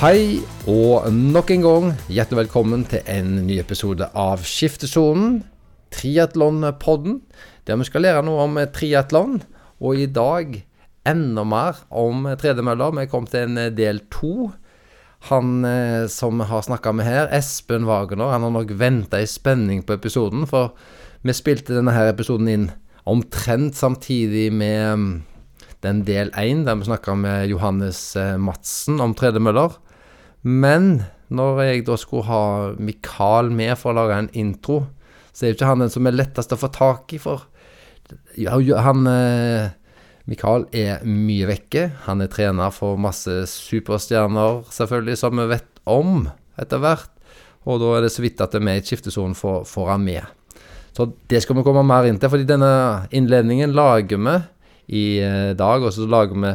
Hei, og nok en gang hjertelig velkommen til en ny episode av Skiftesonen, triatlonpodden, der vi skal lære noe om triatlon. Og i dag enda mer om tredemøller. Vi kom til en del to. Han eh, som har snakka med her, Espen Wagner, han har nok venta i spenning på episoden, for vi spilte denne her episoden inn omtrent samtidig med mm, den del én, der vi snakka med Johannes eh, Madsen om tredemøller. Men når jeg da skulle ha Mikael med for å lage en intro, så er jo ikke han den som er lettest å få tak i, for han eh, Mikael er mye vekke. Han er trener for masse superstjerner, selvfølgelig, som vi vet om etter hvert. Og da er det så vidt at vi i skiftesonen får, får han med. Så det skal vi komme mer inn til, fordi denne innledningen lager vi i eh, dag, og så lager vi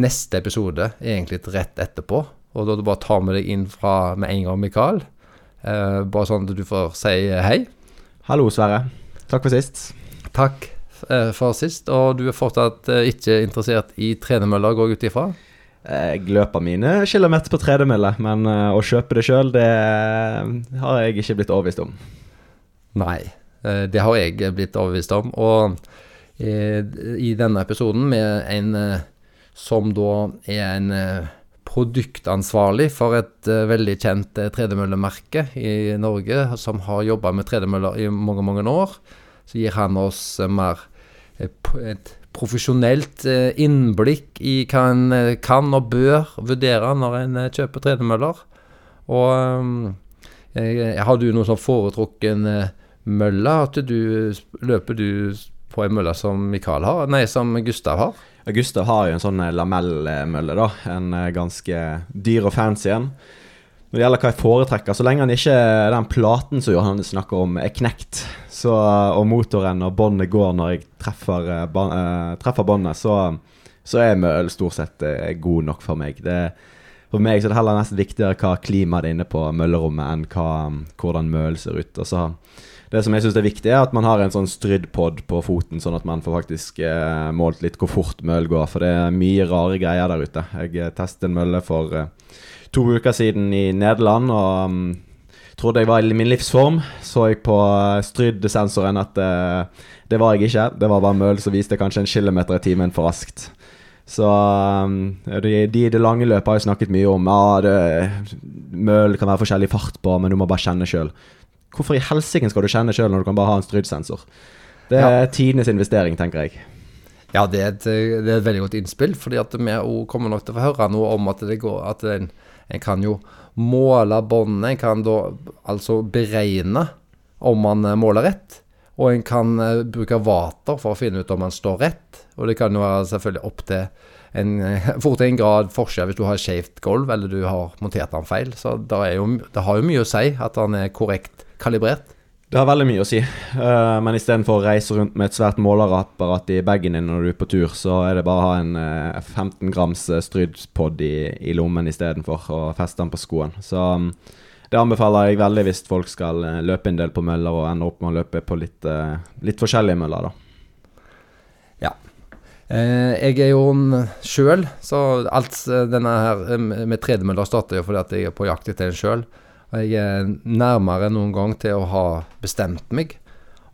neste episode egentlig rett etterpå. Og da du bare tar ta med deg inn fra med en gang, Mikael. Eh, bare sånn at du får si hei. Hallo, Sverre. Takk for sist. Takk eh, for sist. Og du er fortsatt eh, ikke interessert i tredemøller, går jeg ut ifra? Jeg løper mine kilometer på tredemølle, men uh, å kjøpe det sjøl, det har jeg ikke blitt overbevist om. Nei, det har jeg blitt overbevist om. Og i denne episoden med en som da er en produktansvarlig for et uh, veldig kjent uh, tredemøllemerke i Norge, som har jobba med tredemøller i mange, mange år. Så gir han oss uh, mer et profesjonelt innblikk i hva en kan og bør vurdere når en kjøper tredemøller. Og um, har du noen sånn foretrukken mølle? At du, løper du på en mølle som Mikael har? Nei, som Gustav har? Gustav har jo en sånn eh, lamellmølle, da. En eh, ganske dyr og fancy en. Når det gjelder hva jeg foretrekker, så lenge han ikke den platen som Johannes snakker om, er knekt, så, og motoren og båndet går når jeg treffer, treffer båndet, så, så, er møl stort sett god nok for meg. Det, for meg så er det heller nesten viktigere hva klimaet er inne på møllerommet, enn hva, hvordan mølen ser ut. Og så det som jeg syns er viktig, er at man har en sånn strydd-pod på foten, sånn at man får faktisk eh, målt litt hvor fort møll går. For det er mye rare greier der ute. Jeg eh, testet en mølle for eh, to uker siden i Nederland, og um, trodde jeg var i min livsform. Så jeg på uh, strydd-sensoren at uh, det var jeg ikke. Det var bare møll som viste kanskje en kilometer i timen for raskt. Så um, de, de i det lange løpet har jeg snakket mye om. Ja, det, møll kan være forskjellig fart på, men du må bare kjenne sjøl. Hvorfor i helsike skal du kjenne sjøl når du kan bare ha en strydsensor? Det er ja. tidenes investering, tenker jeg. Ja, det er, et, det er et veldig godt innspill, fordi at vi kommer nok til å få høre noe om at det går At en, en kan jo måle båndet, en kan da altså beregne om man eh, måler rett. Og en kan uh, bruke vater for å finne ut om man står rett. Og det kan jo være selvfølgelig opp til en, fort en grad forskjell hvis du har skjevt gulv eller du har montert den feil. Så det, jo, det har jo mye å si at den er korrekt kalibrert? Det har veldig mye å si, uh, men istedenfor å reise rundt med et svært målerapparat i bagen din når du er på tur, så er det bare å ha en uh, eh, 15 grams uh, strydpod i, i lommen istedenfor, og feste den på skoen. Så um, det anbefaler jeg veldig hvis folk skal løpe en del på møller og ender opp med å løpe på litt, litt forskjellige møller, da. Ja. jeg er jo sjøl, så alt denne her med tredemøller starter jo fordi at jeg er på jakt etter en sjøl. Og jeg er nærmere enn noen gang til å ha bestemt meg.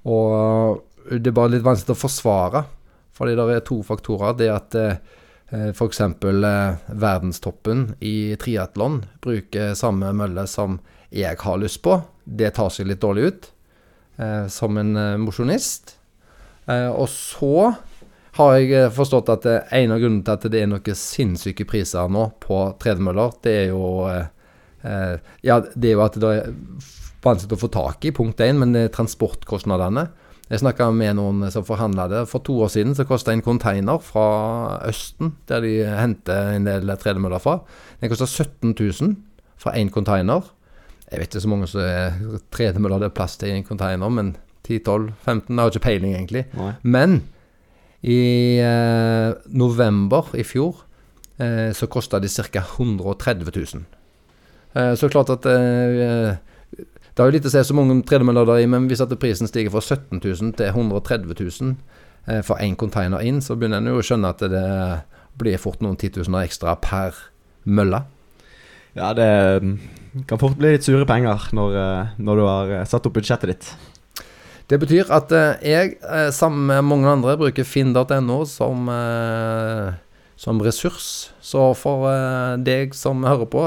Og det er bare litt vanskelig å forsvare, fordi det er to faktorer. Det at eh, f.eks. Eh, verdenstoppen i triatlon bruker samme mølle som jeg har lyst på. Det tar seg litt dårlig ut eh, som en eh, mosjonist. Eh, og så har jeg eh, forstått at eh, en av grunnene til at det er noen sinnssyke priser nå på tredemøller, det er jo eh, Eh, ja, det er jo at det er vanskelig å få tak i, punkt én, men er transportkostnadene. Jeg snakka med noen som forhandla det. For to år siden så kosta en container fra Østen, der de henter en del tredemøller fra, den kosta 17 000 for én container. Jeg vet ikke så mange som er tredemøller det er plass til i en container, men 10-12-15 Jeg har ikke peiling, egentlig. Nei. Men i eh, november i fjor eh, så kosta de ca. 130 000. Eh, så klart at eh, det har jo litt å si så mange tredemøller der i, men hvis at prisen stiger fra 17 000 til 130 000 eh, for én container inn, så begynner en jo å skjønne at det blir fort noen titusener ekstra per mølle. Ja, det kan fort bli litt sure penger når, når du har satt opp budsjettet ditt. Det betyr at jeg, sammen med mange andre, bruker finn.no som, som ressurs. Så for deg som hører på,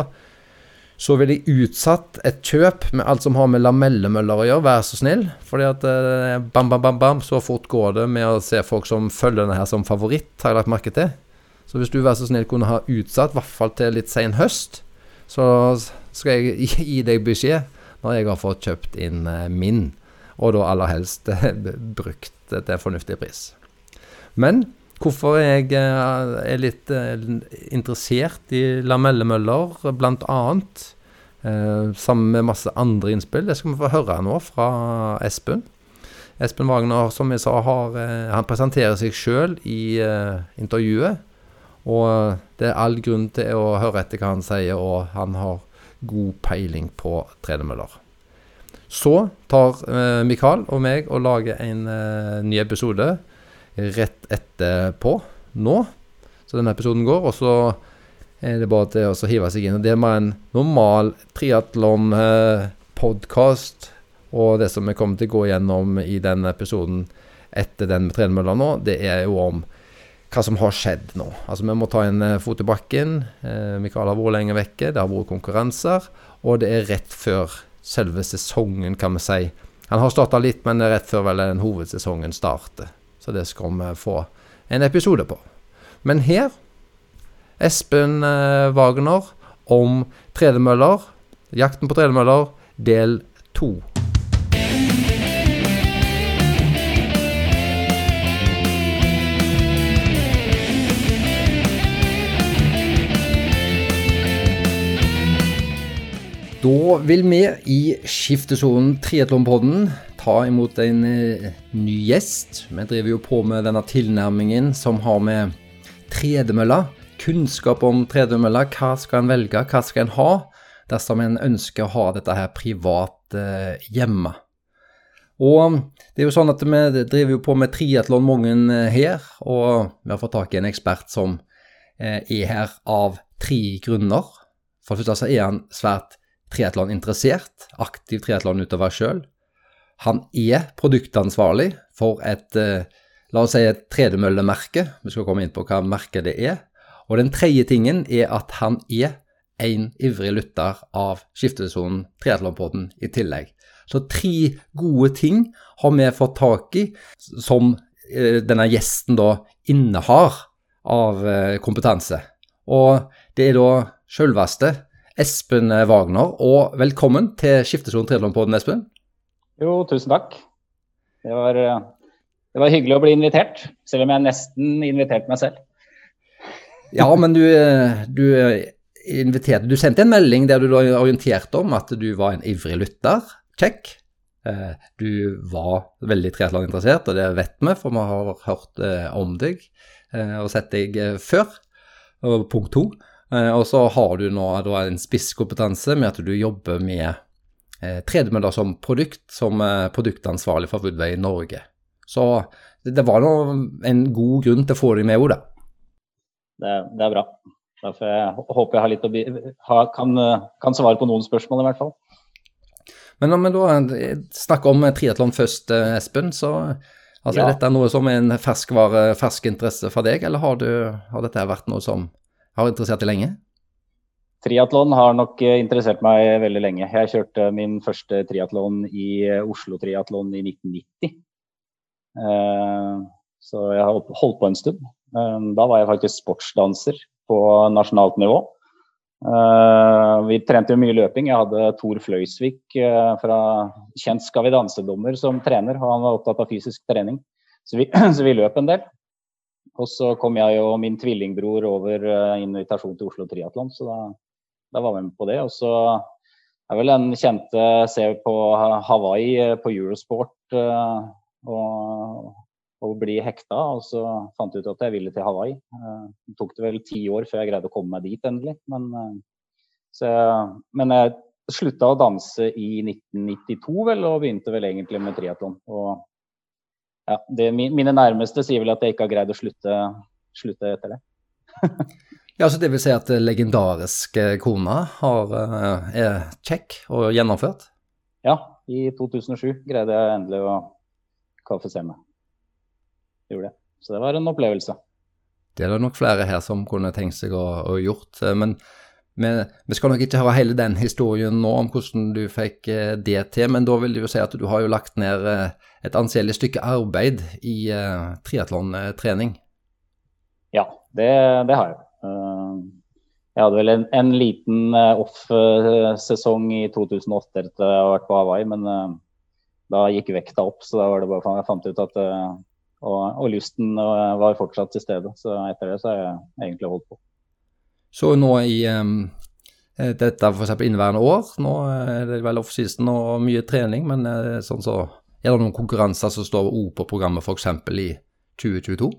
så ville jeg utsatt et kjøp med alt som har med lamellemøller å gjøre, vær så snill. Fordi at eh, bam, bam, bam, bam, så fort går det med å se folk som følger denne her som favoritt, har jeg lagt merke til. Så hvis du vær så snill kunne ha utsatt, i hvert fall til litt sen høst, så skal jeg gi deg beskjed når jeg har fått kjøpt inn eh, min, og da aller helst brukt til fornuftig pris. Men Hvorfor jeg eh, er litt eh, interessert i lamellemøller, bl.a. Eh, sammen med masse andre innspill. Det skal vi få høre nå fra Espen. Espen Wagner, som jeg sa, har, han presenterer seg sjøl i intervjuet. Og det er all grunn til å høre etter hva han sier, og han har god peiling på tredemøller. Så tar Mikael og meg og lager en ny episode rett etterpå nå. Så denne episoden går, og så er det bare til å hive seg inn. Og Det med en normal triatlon-podkast. Og det som vi kommer til å gå gjennom i den episoden etter den med tredemølla nå, det er jo om hva som har skjedd nå. Altså Vi må ta en eh, fot i bakken. Eh, Mikael har vært lenge vekke, det har vært konkurranser. Og det er rett før selve sesongen, kan vi si. Han har starta litt, men det er rett før vel den hovedsesongen starter. Så det skal vi få en episode på. Men her Espen eh, Wagner om tredemøller. Jakten på tredemøller, del to. Da vil vi i skiftesonen Triatlonpodden ta imot en eh, ny gjest. Vi driver jo på med denne tilnærmingen som har med tredemølla, kunnskap om tredemølla, hva skal en velge, hva skal en ha dersom en ønsker å ha dette her privat eh, hjemme. Og det er jo sånn at vi driver jo på med triatlon mange eh, her, og vi har fått tak i en ekspert som er her av tre grunner. For det første så er han svært triatloninteressert, aktiv triatlonutøver sjøl. Han er produktansvarlig for et eh, la oss si et tredemøllemerke. Vi skal komme inn på hva merket det er. Og den tredje tingen er at han er en ivrig lytter av Skiftesonen Triatlonpodden i tillegg. Så tre gode ting har vi fått tak i som eh, denne gjesten da innehar av eh, kompetanse. Og det er da sjølveste Espen Wagner. Og velkommen til Skiftesonen Triatlonpodden, Espen. Jo, tusen takk. Det var, eh, det var, hyggelig å bli invitert, selv om jeg nesten inviterte meg selv. Ja, men du, eh, du, eh, inviterte Du sendte en melding der du orienterte om at du var en ivrig lytter. Check. Du var veldig triatloninteressert, og det vet vi, for vi har hørt om deg og sett deg før. Punkt to. Og så har du nå en spisskompetanse med at du jobber med eh, tredemøller som produkt, som eh, produktansvarlig for Woodway i Norge. Så det, det var nå en god grunn til å få dem med, Oda. Det, det er bra. Derfor jeg håper jeg har litt kan, kan, svare på noen spørsmål, i hvert fall. Men om vi da eh, snakker om triatlon først, eh, Espen, så altså, ja. er dette noe som er en ferskvare, fersk interesse for deg, eller har, du, har dette vært noe som har interessert deg lenge? Triatlon har nok eh, interessert meg veldig lenge. Jeg kjørte min første triatlon i eh, Oslo Triatlon i 1990. Eh, så jeg har holdt på en stund. Da var jeg faktisk sportsdanser på nasjonalt nivå. Vi trente jo mye løping. Jeg hadde Tor Fløysvik fra kjent Skal vi danse-dommer som trener, og han var opptatt av fysisk trening. Så vi, så vi løp en del. Og så kom jeg og min tvillingbror over invitasjon til Oslo Triatlon, så da da var vi med på det. Og så er vel den kjente se på Hawaii eh, på Eurosport eh, og, og bli hekta. Og så fant jeg ut at jeg ville til Hawaii. Eh, det tok det vel ti år før jeg greide å komme meg dit endelig. Men, så, men jeg slutta å danse i 1992 vel, og begynte vel egentlig med triatlon. Og ja, det, mine nærmeste sier vel at jeg ikke har greid å slutte, slutte etter det. Ja, så Det vil si at legendariske kona har, er kjekk og gjennomført? Ja, i 2007 greide jeg endelig å kvalifisere meg. Gjorde det. Så det var en opplevelse. Det er det nok flere her som kunne tenkt seg å, å gjort. Men vi, vi, skal nok ikke høre hele den historien nå om hvordan du fikk eh, det til, men da vil det jo si at du har jo lagt ned eh, et anselig stykke arbeid i uh, triatlontrening. Ja, det, det, har jeg. Jeg hadde vel en, en liten off-sesong i 2008 etter å ha vært på Hawaii, men da gikk vekta opp, så da var det bare jeg fant ut at og, og, lysten var fortsatt til stede. Så etter det så har jeg egentlig holdt på. Så nå i um, dette f.eks. inneværende år, nå er det vel offseason og mye trening, men eh, sånn så er det noen konkurranser som står O på programmet f.eks. i 2022?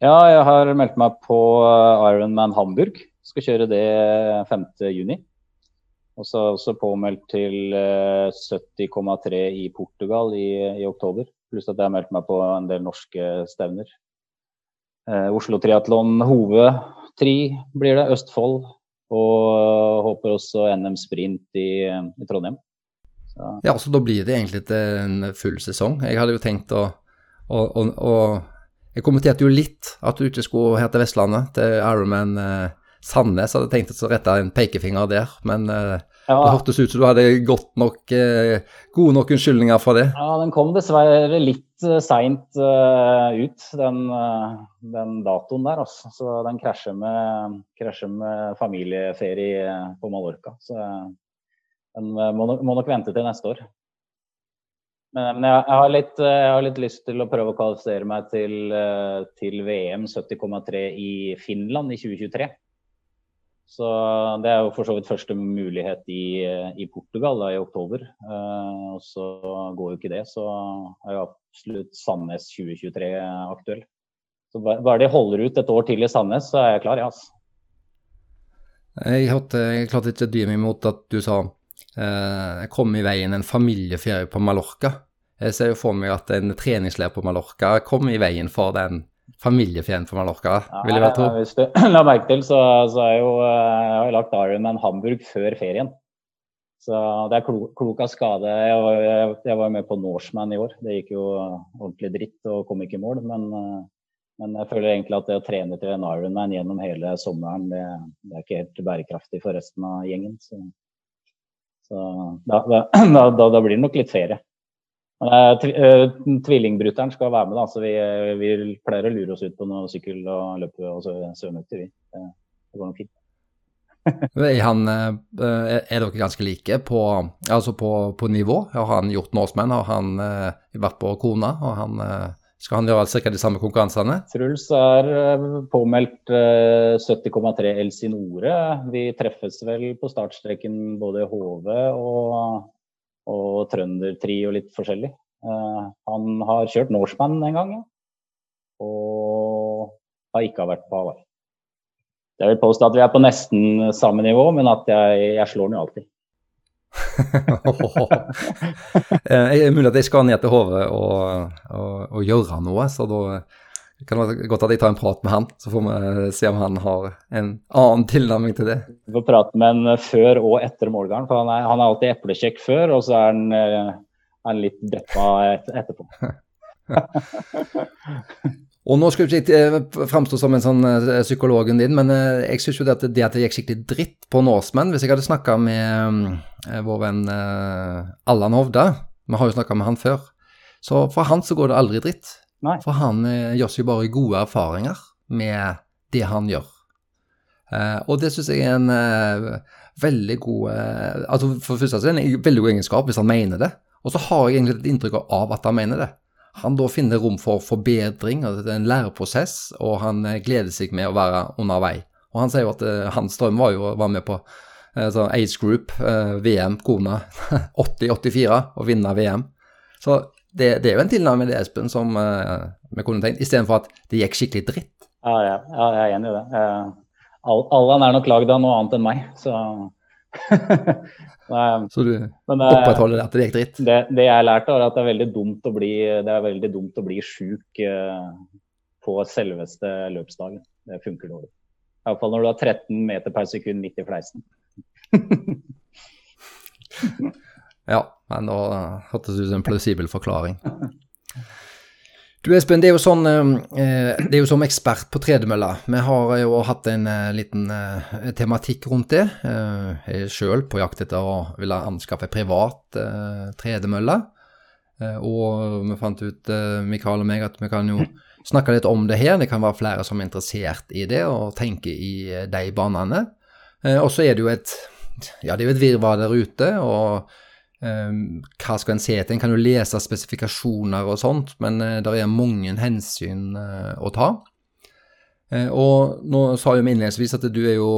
Ja, jeg har meldt meg på eh, Ironman Hamburg. Skal kjøre det 5.6. Og så er også påmeldt til 70,3 i Portugal i, i oktober. Pluss at jeg har meldt meg på en del norske stevner. Eh, Oslo Triatlon Hove Tri blir det, Østfold. Og håper også NM Sprint i, i Trondheim. Så. Ja, så da blir det egentlig en full sesong. Jeg hadde jo tenkt å, å, å, å Jeg kommenterte jo litt at du ikke skulle her til Vestlandet, til Ironman eh, Sandnes. Hadde tenkt å rette en pekefinger der, men eh, ja. Det hørtes ut som du hadde godt nok, eh, gode nok unnskyldninger for det. Ja, den kom dessverre litt uh, seint uh, ut, den, uh, den, datoen der. Også. Så den krasjer med, med familieferie på Mallorca. Så den må, må, nok vente til neste år. Men, jeg, har litt, jeg, har litt, lyst til å prøve å kvalifisere meg til, til VM 70,3 i Finland i 2023. Så Det er jo for så vidt første mulighet i, i Portugal da, i oktober. Uh, og Så går jo ikke det, så er jo absolutt Sandnes 2023 aktuell. Så Bare de holder ut et år til i Sandnes, så er jeg klar, ja. Altså. Jeg, hørte, jeg klarte ikke å dy meg imot at du sa uh, jeg kom i veien en familieferie på Mallorca. Jeg ser jo for meg at en treningsleir på Mallorca kom i veien for den familiefjern for Mallorca, vil jeg tro. Hvis du la merke til, så, så er jo, eh, jeg har jeg lagt Ironman Hamburg før ferien. Så det er klok, klok av skade. Jeg var, jeg, jeg var, med på Norseman i år. Det gikk jo ordentlig dritt og kom ikke i mål. Men, eh, men, jeg føler egentlig at det å trene til en Ironman gjennom hele sommeren, det, det, er ikke helt bærekraftig for resten av gjengen. Så, så da, da, da, da, blir det nok litt ferie. Uh, Tvillingbrutter'n skal være med, da, så vi, vi, pleier å lure oss ut på noe sykkel og løpe og svømmeøkter. Det, det går nok fint. han, er dere ganske like på, altså på, på nivå? Har han gjort Norseman? Har han vært på Kona? Han, skal han gjøre ca. de samme konkurransene? Truls er påmeldt 70,3 Elsinore. Vi treffes vel på startstreken både i HV og og trøndertri og litt forskjellig. Uh, han har kjørt Norseman en gang, ja. og har ikke vært på Hawaii. Jeg vil påstå at vi er på nesten samme nivå, men at jeg, jeg slår den jo alltid. det er mulig at jeg skal ned til Hove og, og, og, gjøre noe, så da det kan være godt at jeg tar en prat med han, så får vi se om han har en annen tilnærming til det. Vi får prate med han før og etter målgarden, for han er, han er alltid eplekjekk før, og så er han, er han litt deppa etterpå. og nå skal du ikke eh, framstå som en sånn psykologen din, men jeg syns jo det at, det at det gikk skikkelig dritt på Norseman Hvis jeg hadde snakka med vår venn Allan Hovda, vi har jo snakka med han før, så for han så går det aldri dritt. Nei. For han eh, gjør seg bare gode erfaringer med det han gjør. Eh, og det syns jeg er en eh, veldig god eh, altså For det første er det en veldig god egenskap hvis han mener det. Og så har jeg egentlig et inntrykk av at han mener det. Han da finner rom for forbedring, og det er en læreprosess, og han gleder seg med å være undervei. Og han sier jo at hans drøm var jo å være med på altså Age Group, VM, kona 80-84, og vinne VM. Så det, det, er jo en tilnærming til Espen som uh, vi kunne tenkt, istedenfor at det gikk skikkelig dritt. Ja, ja, ja jeg er enig i det. Uh, Allan er nok lagd av noe annet enn meg, så Så du men, uh, opprettholder at det gikk dritt? Det, det jeg lærte, var at det er veldig dumt å bli, det er veldig dumt å bli sjuk på selveste løpsdagen. Det funker dårlig. Iallfall når du har 13 meter per sekund midt i fleisen. ja, men da hørtes det ut som en plausibel forklaring. Du Espen, det er jo sånn eh, Det er jo som ekspert på tredemølla. Vi har jo hatt en eh, liten eh, tematikk rundt det. Jeg er sjøl på jakt etter å ville anskaffe privat tredemølle. Og vi fant ut, Mikael og meg, at vi kan jo snakke litt om det her. Det kan være flere som er interessert i det og tenker i de banene. Og så er det jo et ja, et virvar der ute. og hva skal en se etter? En kan jo lese spesifikasjoner og sånt, men uh, det er mange hensyn uh, å ta. Uh, og nå sa jo vi innledningsvis at du er jo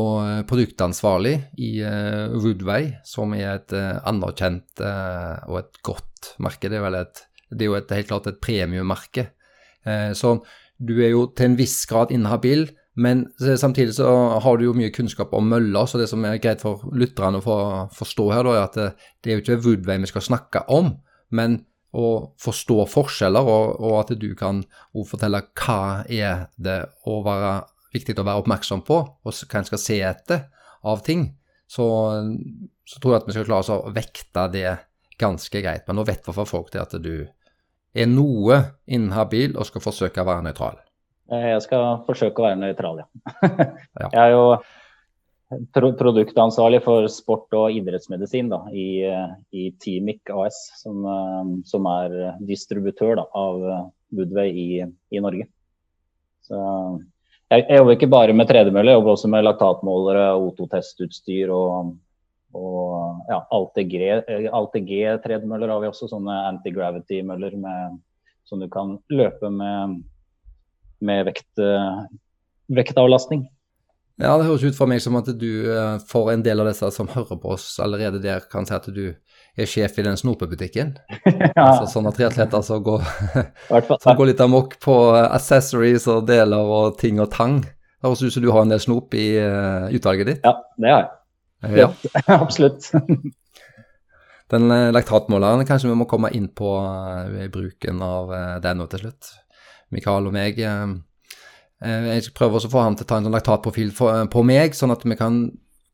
produktansvarlig i Woodway, som er et anerkjent og et godt merke. Det er, et, det er jo et, helt klart et premiummerke. så du er jo til en viss grad inhabil men samtidig så har du jo mye kunnskap om møller, så det som er greit for lytterne å forstå her, da, er at det, det er jo ikke Woodway vi skal snakke om, men å forstå forskjeller, og, og at du kan fortelle hva er det å være viktig å være oppmerksom på, og hva en skal se etter av ting, så, så tror jeg at vi skal klare å vekte det ganske greit. Men nå vet i hvert fall folk det at du er noe inhabil og skal forsøke å være nøytral. Eh, jeg skal forsøke å være nøytral, ja. Jeg er jo produktansvarlig for sport- og idrettsmedisin da, i, i Timic AS, som, eh, som, er distributør da, av Woodway i, i Norge. Så, jeg, jeg, jobber ikke bare med tredemølle, jeg jobber også med laktatmålere, O2-testutstyr og, og ja, ALTG-tredemøller har vi også, sånne anti-gravity-møller som du kan løpe med med vekt, eh, vektavlastning. Ja, det høres ut for meg som at du eh, for en del av disse som hører på oss allerede der, kan si at du er sjef i den snopebutikken. ja. Altså sånne triatleter som går, som går litt amok på eh, accessories og deler og ting og tang. Det høres ut som du har en del snop i uh, utvalget ditt? Ja, det har jeg. Ja. Absolutt. den uh, laktatmåleren, kanskje vi må komme inn på uh, bruken av den nå til slutt. Mikael og meg. Eh, eh, jeg prøver også å få han til å ta en sånn laktatprofil eh, på meg, sånn at vi kan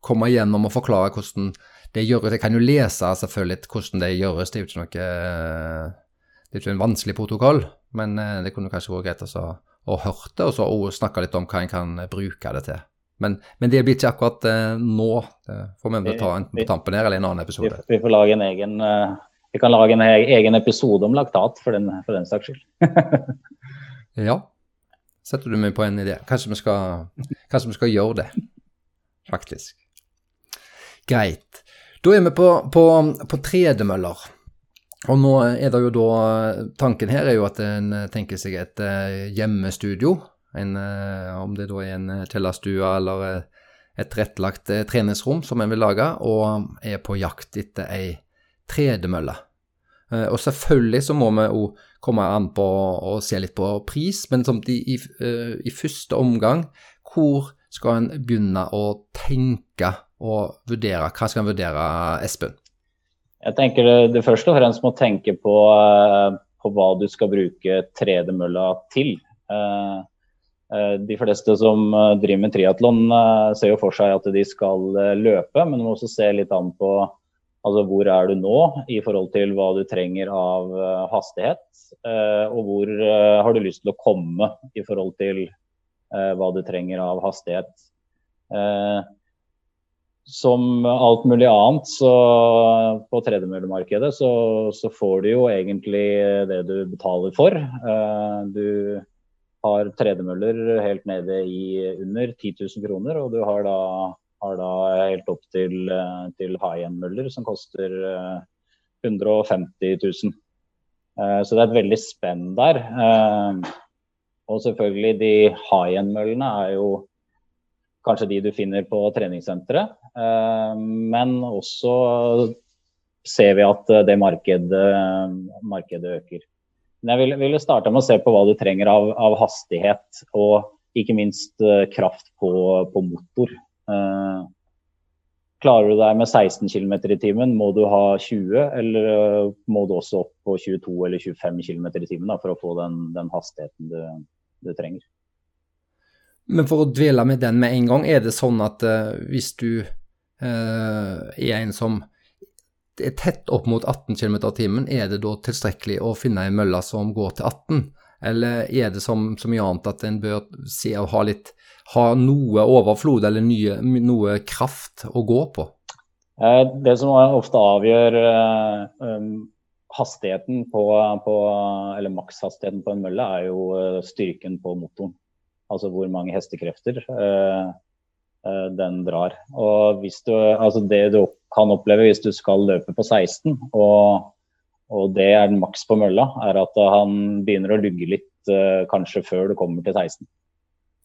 komme igjennom og forklare hvordan det gjøres. Jeg kan jo lese selvfølgelig hvordan det gjøres, det er jo ikke noe det er ikke en vanskelig protokoll, men det kunne kanskje vært greit å, høre det, og så snakke litt om hva en kan bruke det til. Men, men det blir ikke akkurat nå. Det får vi ta enten på tampen her eller en annen episode. Vi, får lage en egen, vi kan lage en egen episode om laktat for den, for den saks skyld. Ja. Setter du meg på en idé? Kanskje vi skal, kanskje vi skal gjøre det, faktisk. Greit. Da er vi på, på, på tredemøller. Og nå er det jo da Tanken her er jo at en tenker seg et uh, hjemmestudio. En, uh, om det da er en kjellerstue eller et rettlagt treningsrom som en vil lage, og er på jakt etter ei tredemølle. og selvfølgelig så må vi òg komme an på å se litt på pris, men i, i, eh, i, første omgang, hvor skal en begynne å tenke og vurdere? Hva skal en vurdere, Espen? Jeg tenker det, det først og fremst må tenke på, eh, på hva du skal bruke tredemølla til. Eh, de fleste som driver med triatlon ser jo for seg at de skal løpe, men du må også se litt an på Altså hvor er du nå i forhold til hva du trenger av uh, hastighet, uh, og hvor uh, har du lyst til å komme i forhold til hva du trenger av hastighet. som alt mulig annet så på tredemøllemarkedet så, så, får du jo egentlig det du betaler for. du har tredemøller helt nede i under 10 000 kroner, og du har da har da helt opp til, eh, til high end-møller som koster 150 eh, 000. Eh, så det er et veldig spenn der. Og selvfølgelig de high end-møllene er jo kanskje de du finner på treningssenteret. Men også ser vi at det markedet, markedet øker. Men jeg ville starte med å se på hva du trenger av, av hastighet, og ikke minst kraft på, på motor. Eh, klarer du deg med 16 km i timen, må du ha 20, eller eh, må du også opp på 22 eller 25 km i timen da, for å få den, den hastigheten du, du, trenger. Men for å dvele med den med en gang, er det sånn at uh, hvis du uh, er en som er tett opp mot 18 km i timen, er det da tilstrekkelig å finne en mølle som går til 18? Eller er det som så mye annet at en bør se og ha litt ha noe overflod eller nye, noe kraft å gå på? Det som ofte avgjør um, hastigheten på, på, eller makshastigheten på en mølle, er jo styrken på motoren altså hvor mange hestekrefter den drar. Og du, altså det du kan oppleve hvis du skal løpe på 16, og, og det er den maks på mølla, er at han begynner å lugge litt kanskje før du kommer til 16.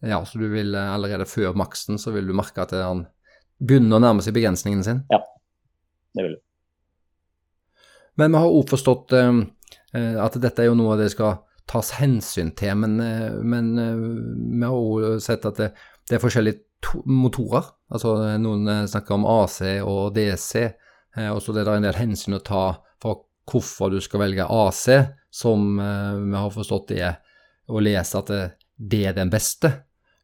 Ja, så du vil allerede før maksen så vil du merke at han begynner å nærme seg begrensningen sin? Ja, det vil du. Men vi har òg forstått at dette er jo noe det skal tas hensyn til. Men, eh, men eh, vi har òg sett at det, det, er forskjellige motorer. Altså Noen eh, snakker om AC og DC, og så er det en del hensyn å ta for hvorfor du skal velge AC, som vi har forstått er å lese at det, det er den beste.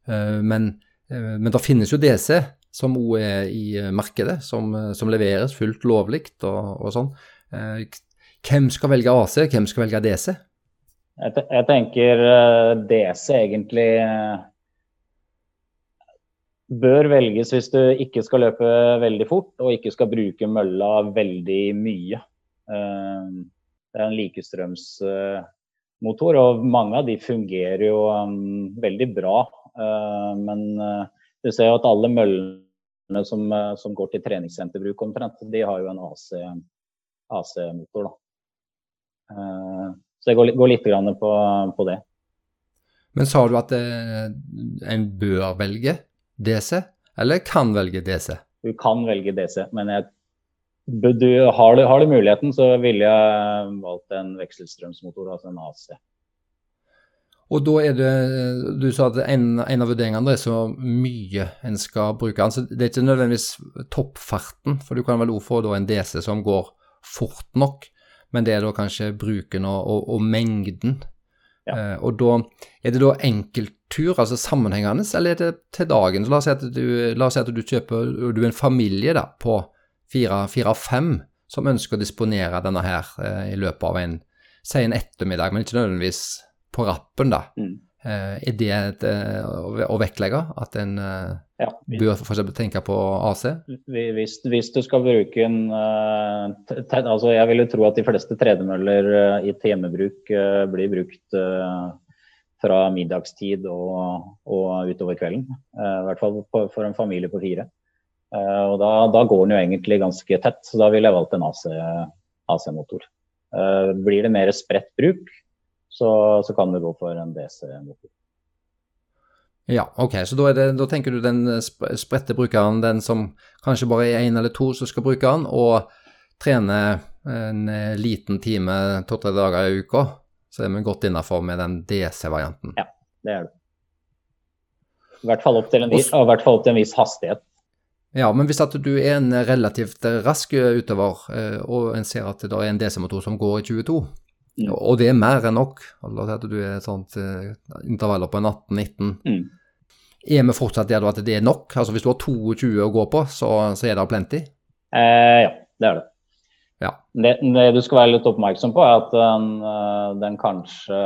Men, men det finnes jo DC, som òg er i markedet, som, som leveres fullt lovlig og, og sånn. Hvem skal velge AC, hvem skal velge DC? Jeg, jeg tenker eh, DC egentlig eh, bør velges hvis du ikke skal løpe veldig fort og ikke skal bruke mølla veldig mye. Eh, det er en likestrømsmotor, og mange av de fungerer jo veldig bra. Men du ser jo at alle møllene som, som går til treningssenterbruk omtrent, de har jo en AC-motor. AC så det går, går litt på, på, det. Men sa du at eh, en bør velge DC, eller kan velge DC? Du kan velge DC, men jeg, du, har, du, har, du, muligheten, så ville jeg valgt en vekselstrømsmotor, altså en AC. Og da er det Du sa at en, en av vurderingene er så mye en skal bruke altså det er ikke nødvendigvis toppfarten, for du kan vel òg få en DC som går fort nok men det er da kanskje bruken og, og, og mengden. Ja. Eh, og da er det da enkelttur, altså sammenhengende, eller er det til dagen? Så la oss si at du, si at du kjøper du er en familie da, på fire-fem som ønsker å disponere denne her eh, i løpet av en, si en ettermiddag, men ikke nødvendigvis på rappen, da. Mm. Eh, er det et, eh, å vektlegge at en eh, ja, bør f.eks. tenke på AC? Hvis, hvis, du skal bruke en altså Jeg vil jo tro at de fleste tredemøller i hjemmebruk blir brukt fra middagstid og, og utover kvelden. I hvert fall for en familie på fire. Og da, da, går den jo egentlig ganske tett, så da ville jeg valgt en AC-motor. AC blir det mer spredt bruk, så, så kan du gå for en DC-motor. Ja, ok. Så da, det, da, tenker du den spredte brukeren, den som kanskje bare er én eller to som skal bruke den, og trene en eh, liten time to-tre dager i uka, så er vi godt innafor med den DC-varianten. Ja, det er det. I hvert fall opp til en, fall opp til en viss hastighet. Ja, men hvis at du er en relativt rask utøver, eh, og en ser at det er en DC-motor som går i 22, Mm. Og det er mer enn nok. La oss si at du er sånt uh, intervaller på 18-19. Mm. Er vi fortsatt der at det er nok? Altså Hvis du har 22 å gå på, så, så er det plenty? Eh, ja, det er det. Ja. Det, det, du skal være litt oppmerksom på, er at den, eh, den kanskje,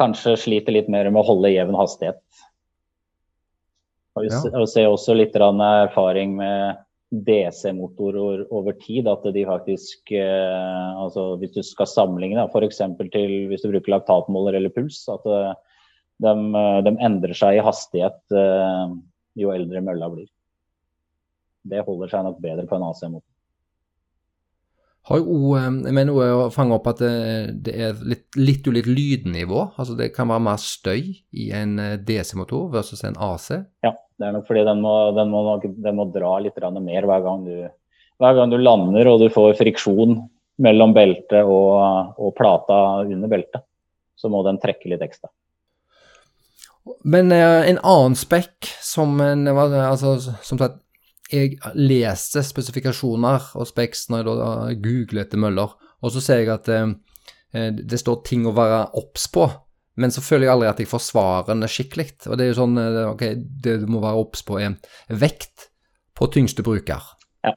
kanskje sliter litt mer med å holde jevn hastighet. Og vi ja. ser også litt erfaring med DC-motorer over tid. At de faktisk eh, altså Hvis du skal sammenligne f.eks. til hvis du bruker laktatmåler eller puls, at eh, de, eh, de, endrer seg i hastighet eh, jo eldre mølla blir. Det holder seg nok bedre på en AC-motor. Har jo òg med noe å fange opp at det, det er litt, litt ulikt lydnivå. Altså det kan være mer støy i en eh, DC-motor versus en AC. Ja. Det er nok fordi den må, den må, den må dra litt mer hver gang, du, hver gang, du, lander og du får friksjon mellom beltet og, og plata under beltet. Så må den trekke litt ekstra. Men eh, en annen spekk som en, altså, Som sagt, jeg leser spesifikasjoner og speks når jeg da googler etter møller, og så ser jeg at eh, eh, det står ting å være obs på. Men så føler jeg aldri at jeg får svarene skikkelig. Og det er jo sånn eh, Ok, det du må være obs på, er vekt på tyngste bruker. Ja.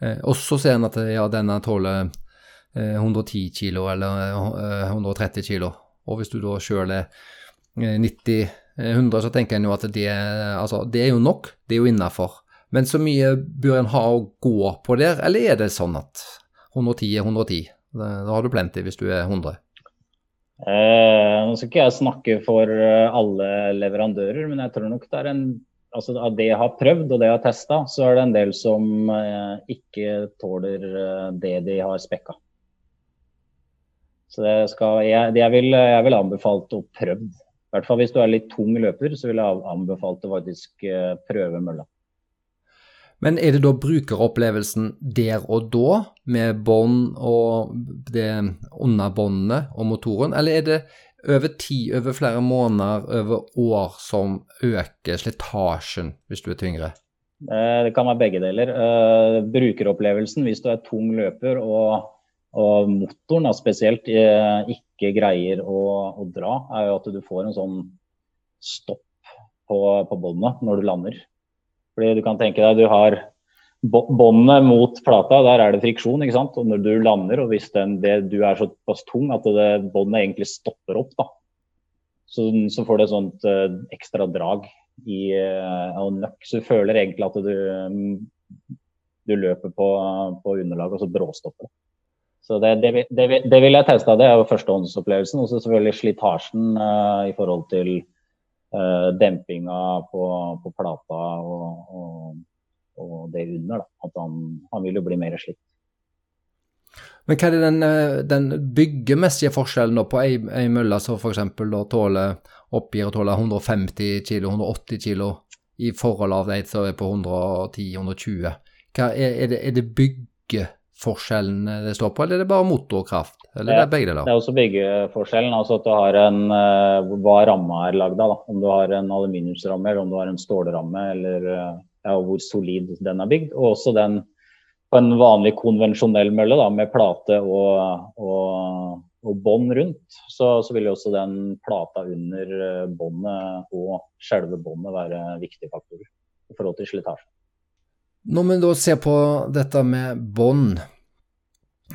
Eh, og så ser en at ja, denne tåler eh, 110 kilo eller eh, 130 kilo. Og hvis du da sjøl er eh, 90-100, så tenker en jo at det, altså, det er jo nok. Det er jo innafor. Men så mye bør en ha å gå på der, eller er det sånn at 110 er 110? Da, har du plenty hvis du er 100. Eh, nå skal ikke jeg snakke for eh, alle leverandører, men jeg tror nok det er en altså Av det jeg har prøvd og det jeg har testa, så er det en del som eh, ikke tåler eh, det de har spekka. Så skal, jeg, jeg, vil, jeg vil anbefalt å prøve. I hvert fall hvis du er litt tung løper, så vil jeg anbefalt å faktisk eh, prøve mølla. Men er det da brukeropplevelsen der og da, med bånd og det under båndene og motoren, eller er det over tid, over flere måneder, over år som øker slitasjen hvis du er tyngre? Eh, det kan være begge deler. Eh, brukeropplevelsen hvis du er tung løper og, og motoren da, spesielt eh, ikke greier å, å, dra, er jo at du får en sånn stopp på, på båndet når du lander. Fordi du kan tenke deg, du har båndet mot plata, der er det friksjon. ikke sant? Og når du lander, og hvis den, det, du er såpass tung at båndet egentlig stopper opp, da, så, så får du et sånt uh, ekstra drag i uh, nøkk. Så du føler egentlig at du, du løper på, på underlaget, og så bråstopper det. Så det, det, det, det, vil jeg teste. Det er jo førstehåndsopplevelsen. Og så selvfølgelig slitasjen uh, i forhold til uh, dempinga på, på plata og, og, og, det under. Da. At han, han, vil jo bli mer slitt. Men hva er det den, eh, den byggemessige forskjellen på ei, ei mølle som f.eks. oppgir å tåle 150 kg, 180 kg, i forhold av de som er på 110-120? Er, er, det, er det byggeforskjellen det står på, eller er det bare motorkraft? Eller det er begge deler? Det er også byggeforskjellen. altså at du har en, uh, Hva ramma er lagd av. Om du har en aluminiumsramme eller om du har en stålramme, eller uh, ja, hvor solid den er bygd. Og også den på en vanlig konvensjonell mølle da, med plate og, og, og bånd rundt, så, så, vil jo også den plata under uh, båndet og selve båndet være viktige faktorer i forhold til slitasje. Når vi da ser på dette med bånd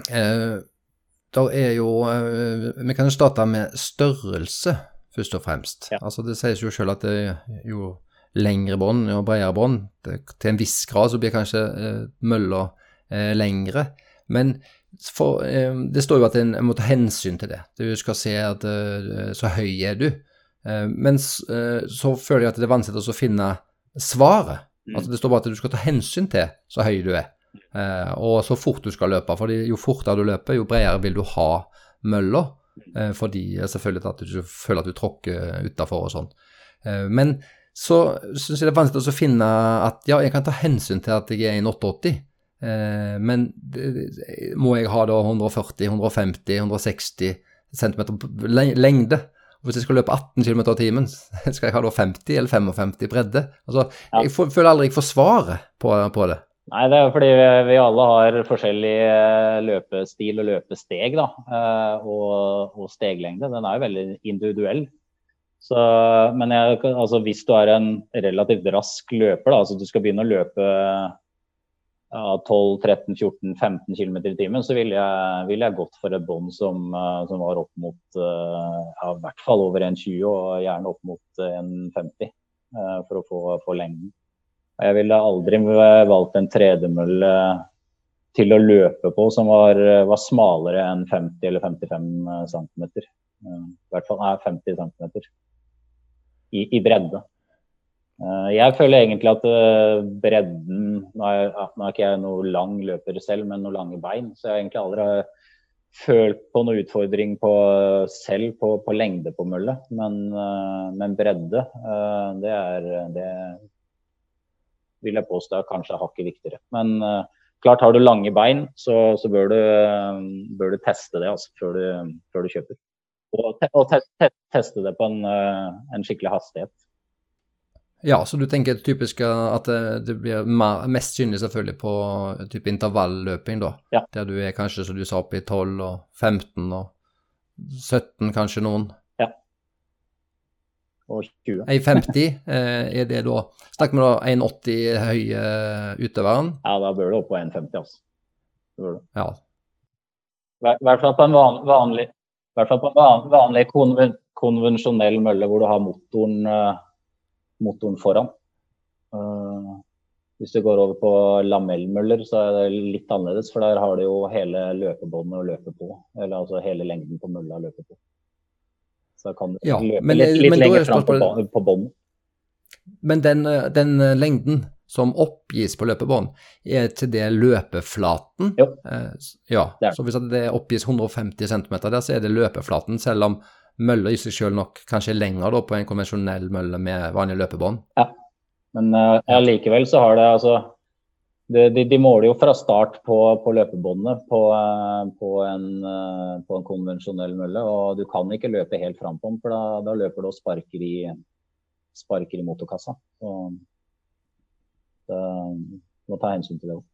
eh, Da er jo eh, Vi kan jo starte med størrelse, først og fremst. Ja. Altså Det sies jo selv at det er jo lengre bånd og bredere bånd Til en viss grad så blir kanskje eh, mølla eh, lengre. Men for, eh, det står jo at en, må ta hensyn til det. Du skal se at eh, så høy er du. Eh, men så føler jeg at det er vanskelig å finne svaret. Mm. Altså Det står bare at du skal ta hensyn til så høy du er. Eh, og så fort du skal løpe. fordi jo fortere du løper, jo bredere vil du ha mølla. Eh, fordi selvfølgelig at du føler at du tråkker utafor og sånn. Eh, men så syns jeg det er vanskelig å finne at ja, jeg kan ta hensyn til at jeg er en 88. Eh, men må jeg ha da 140, 150, 160 cm lengde? Hvis jeg skal løpe 18 km i timen, skal jeg ha da 50 eller 55 bredde? Altså, Jeg føler aldri jeg får svaret på, på det. Nei, det er fordi vi alle har forskjellig eh, løpestil og løpesteg. da, eh, Og, og steglengde. Den er jo veldig individuell. Så, men jeg, altså, hvis du er en relativt rask løper, da, altså du skal begynne å løpe ja, 12-13-14-15 km i timen, så ville jeg, ville jeg, gått for et bånd som, eh, som, var opp mot ja, i hvert fall over 1,20 og gjerne opp mot 1,50 for å få, få lengden. Jeg ville aldri valgt en tredemølle til å løpe på som var, var smalere enn 50 eller 55 cm. I hvert fall er 50 cm i, i bredde. Eh, jeg føler egentlig at eh, bredden Nå er, ikke jeg noe lang løper selv, men noen lange bein, så jeg egentlig aldri har følt på noen utfordring på, selv på, på lengde på mølle. Men, eh, men bredde, det er det vil jeg påstå er kanskje hakket viktigere. Men klart har du lange bein, så, så bør, du, bør, du, teste det altså, før, du, før, du, kjøper. Og, te og te te teste det på en, en, skikkelig hastighet. Ja, så du tenker typisk at det blir mest synlig selvfølgelig på type intervalløping, da. Ja. Der du er kanskje, som du sa, oppe i 12 og 15 og 17 kanskje noen. Ja. og 20. 1,50 eh, er det da Snakker vi da 1,80 høye utøveren? Ja, da bør du opp på 1,50, altså. Det bør du. Ja. I hvert fall på en van, vanlig, hvert fall på en van, vanlig konven, konvensjonell mølle hvor du har motoren, uh, motoren foran. Uh, hvis du går over på lamellmøller, så er det litt annerledes. For der har du jo hele løpebåndet å løpe på. Eller altså hele lengden på mølla å løpe på. Så kan du Ja, løpe men- litt, litt men er lenger fram på, på båndet. Men den, eh, den eh, lengden som oppgis på løpebånd, er til det løpeflaten? Jo. Eh, ja, Det det. så hvis det oppgis 150 cm der, så er det løpeflaten, selv om mølla i seg selv nok kanskje er lenger da på en konvensjonell mølle med vanlig løpebånd. Ja, Men uh, så har det altså de, de, de måler jo fra start på, på løpebåndet på, eh, på, en, eh, på en konvensjonell mølle. Og du kan ikke løpe helt fram på den, for da, da løper du og sparker i, sparker i motorkassa. Så det, du må ta hensyn til det òg.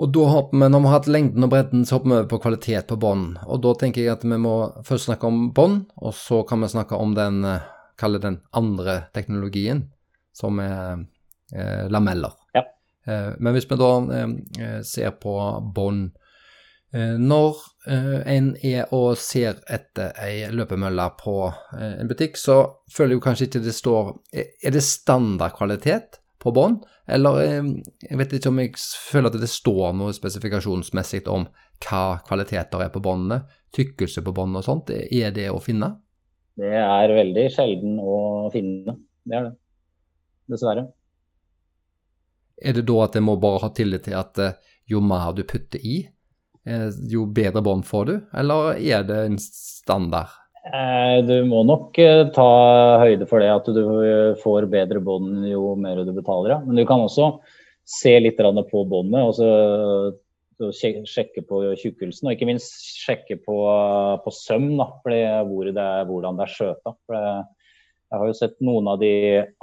Og da hopper vi, når vi har hatt lengden og bredden, så hopper vi over på kvalitet på bånd. Og da tenker jeg at vi må først snakke om bånd, og så kan vi snakke om den, eh, den andre teknologien, som er eh, lameller. Ja. Eh, men hvis vi da eh, eh, ser på bånd eh, Når en er og ser etter ei løpemølle på en butikk, så føler jeg jo kanskje ikke det står er det standardkvalitet på bånd? Eller jeg vet ikke om jeg føler at det står noe spesifikasjonsmessig om hva kvaliteter er på båndene, tykkelse på bånd og sånt. Er det å finne? Det er veldig sjelden å finne. Det er det. Dessverre. Er det da at jeg må bare ha tillit til at eh, jo mer du putter i, eh, jo bedre bånd får du, eller er det en standard? Eh, Du må nok eh, ta høyde for det at du får bedre bånd jo mer du betaler. Ja. Men du kan også se litt på båndet og så, sjekke på tjukkelsen. Og ikke minst sjekke på, på søm, da, for hvor det er, hvordan det er skjøta. Jeg har jo sett noen av de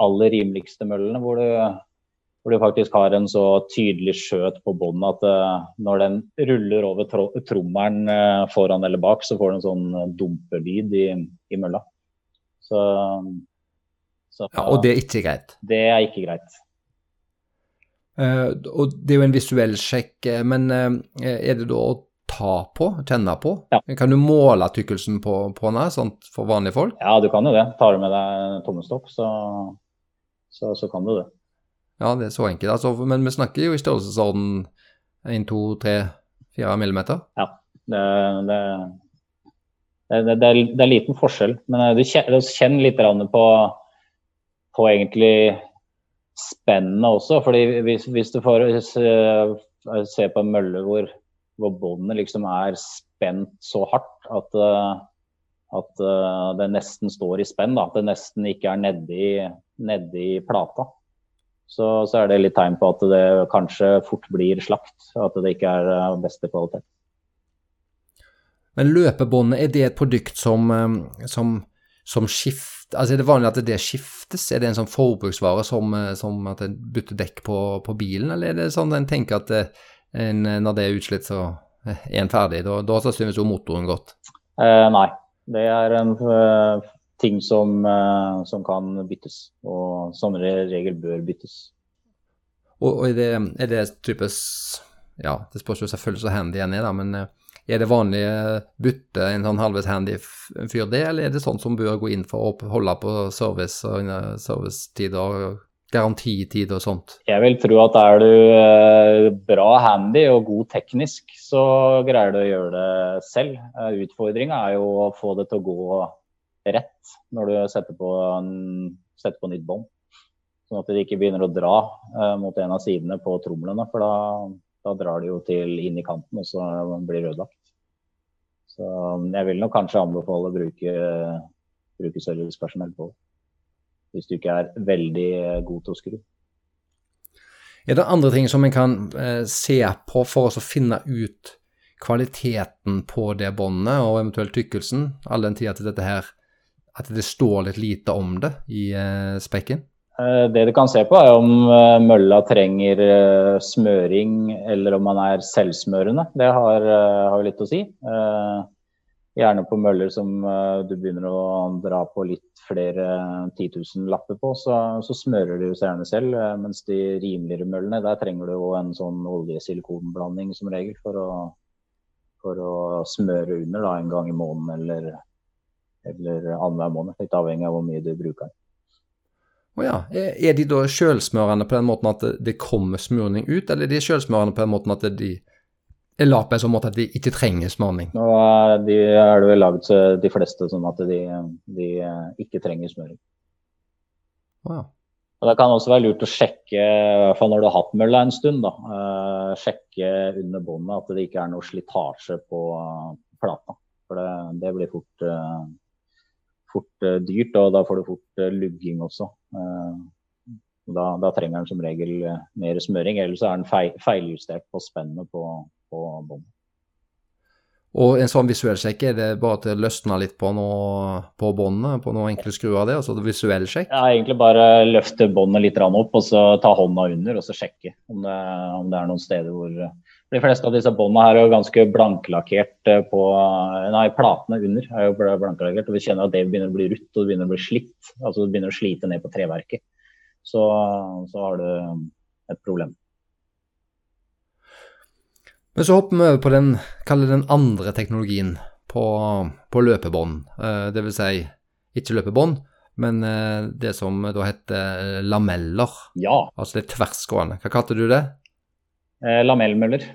aller rimeligste møllene hvor du, hvor du faktisk har en så tydelig skjøt på båndet at uh, når den ruller over tro- trommelen uh, foran eller bak, så får du en sånn eh, dumpelyd i, i mølla. Så, så Ja, og det er ikke greit. det er ikke greit. Uh, og det er jo en visuell sjekk, men er det da å ta på, kjenne på? Ja. Kan du måle tykkelsen på, på den sånt for vanlige folk? Ja, du kan jo det. Tar du med deg tommestokk, så, så, så kan du det. Ja, det er så enkelt. Altså, men vi snakker jo i størrelsesorden 1, 2, 3, 4 millimeter. Det, det, det, det, er, er liten forskjell. Men eh, du kjenner, kjenner litt på, på egentlig spennene også. fordi hvis, hvis du får se, se på en mølle hvor, hvor båndet liksom er spent så hardt at, eh, at eh, det nesten står i spenn, da, at det nesten ikke er nedi, nedi plata, så, så er det litt tegn på at det kanskje fort blir slakt. At det ikke er eh, beste kvalitet. Men løpebåndet, er det et produkt som, eh, som, som skifter Altså Er det vanlig at det skiftes? Er det en sånn forbruksvare som, eh, som at en bytter dekk på, på bilen, eller er det sånn en tenker at en, når det er utslitt, så er en ferdig? Da, da sannsynligvis jo motoren godt. Eh, nei, det er en ting som, eh, som kan byttes, og som re- regel bør byttes. Og, og er det, er det typisk Ja, det spørs jo selvfølgelig så handy en er, da, men eh, er det vanlig eh, bytte en sånn halvveis handy fyr det, eller er det sånn som bør gå inn for å holde på service og servicetider og garantitid og sånt? Jeg vil tro at er du bra handy og god teknisk, så greier du å gjøre det selv. Utfordringa er jo å få det til å gå rett når du setter på, en, setter på nytt bånd. Sånn at det ikke begynner å dra eh, mot en av sidene på tromlene, for da, da drar det jo til inn i kanten, og så blir det ødelagt. Så jeg vil nok kanskje anbefale å bruke, bruke servicepersonell på det. Hvis du ikke er veldig god til å skru. Er det andre ting som en kan eh, se på for å finne ut kvaliteten på det båndet, og eventuelt tykkelsen, all den tid at dette her at det står litt lite om det i eh, spekken? Eh, Det du kan se på er om eh, mølla trenger smøring eller om man er selvsmørende. Det har, har litt å si. Gjerne på møller som du begynner å dra på litt flere lapper på, så, så, smører du seg selv. Mens de rimeligere møllene, der trenger du jo en sånn oljesilikonblanding som regel for å, for å smøre under da, en gang i måneden eller, eller annenhver måned. Litt avhengig av hvor mye du bruker. Oh ja. Er de da sjølsmørende på den måten at det kommer smurning ut, eller er de sjølsmørende på den måten at de er lagd på en sånn måte at de ikke trenger smøring? Nå er de er det vel lagd de fleste sånn at de, de ikke trenger smøring. Ja. Og Det kan også være lurt å sjekke, i hvert fall når du har hatt mølla en stund, da, uh, sjekke under båndet at det ikke er noe slitasje på uh, plata. For det, det blir fort, uh, fort dyrt, og da får du fort lugging også. Da, da, trenger den som regel mer smøring, ellers er den feil, feiljustert på spennet på, på båndet. Og en sånn visuell sjekk, er det bare at det løsner litt på, noe, på båndet, på noen enkle skruer av det? altså visuell sjekk? Ja, egentlig bare løfte båndet litt opp, og så ta hånda under, og så sjekke om det, om det er noen steder hvor De fleste av disse båndene her er jo ganske blanklakkert eh, på Nei, platene under er jo blanklakkert, og vi kjenner at det begynner å bli rutt, og det begynner å bli slitt. Altså det begynner å slite ned på treverket. Så, så har du et problem. Men så hopper vi over på den, den andre teknologien på, på løpebånd. Eh, det vil si ikke løpebånd, men eh, det som da heter lameller. Ja. Altså det er tversgående. Hva kalte du det? Eh, lamellmøller.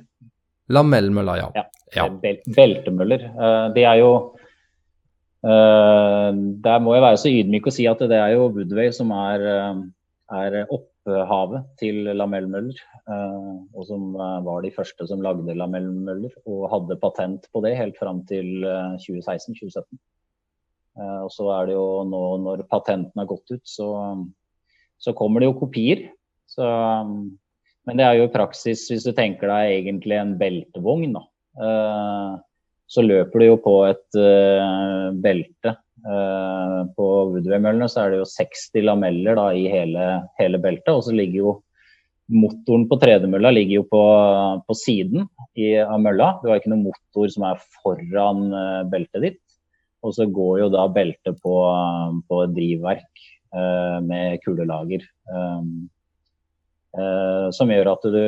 Lamellmøller, ja. ja. ja. Bel beltemøller. Eh, det er jo eh, Der må jeg være så ydmyk å si at det er jo Woodway som er, er opphavet til lamellmøller. Eh, og som var de første som lagde lamellmøller, og hadde patent på det helt fram til 2016-2017. Eh, og så er det jo nå når patenten har gått ut, så, så kommer det jo kopier. Så, men det er jo i praksis, hvis du tenker deg egentlig en beltevogn, da. Så løper du jo på et belte. På Woodway-møllene så er det jo 60 lameller da, i hele, hele beltet, og så ligger jo Motoren på tredemølla ligger jo på, på siden i, av mølla. Du har ikke noen motor som er foran beltet ditt. Og så går jo da beltet på, på drivverk med kulelager. Um, uh, som gjør at du,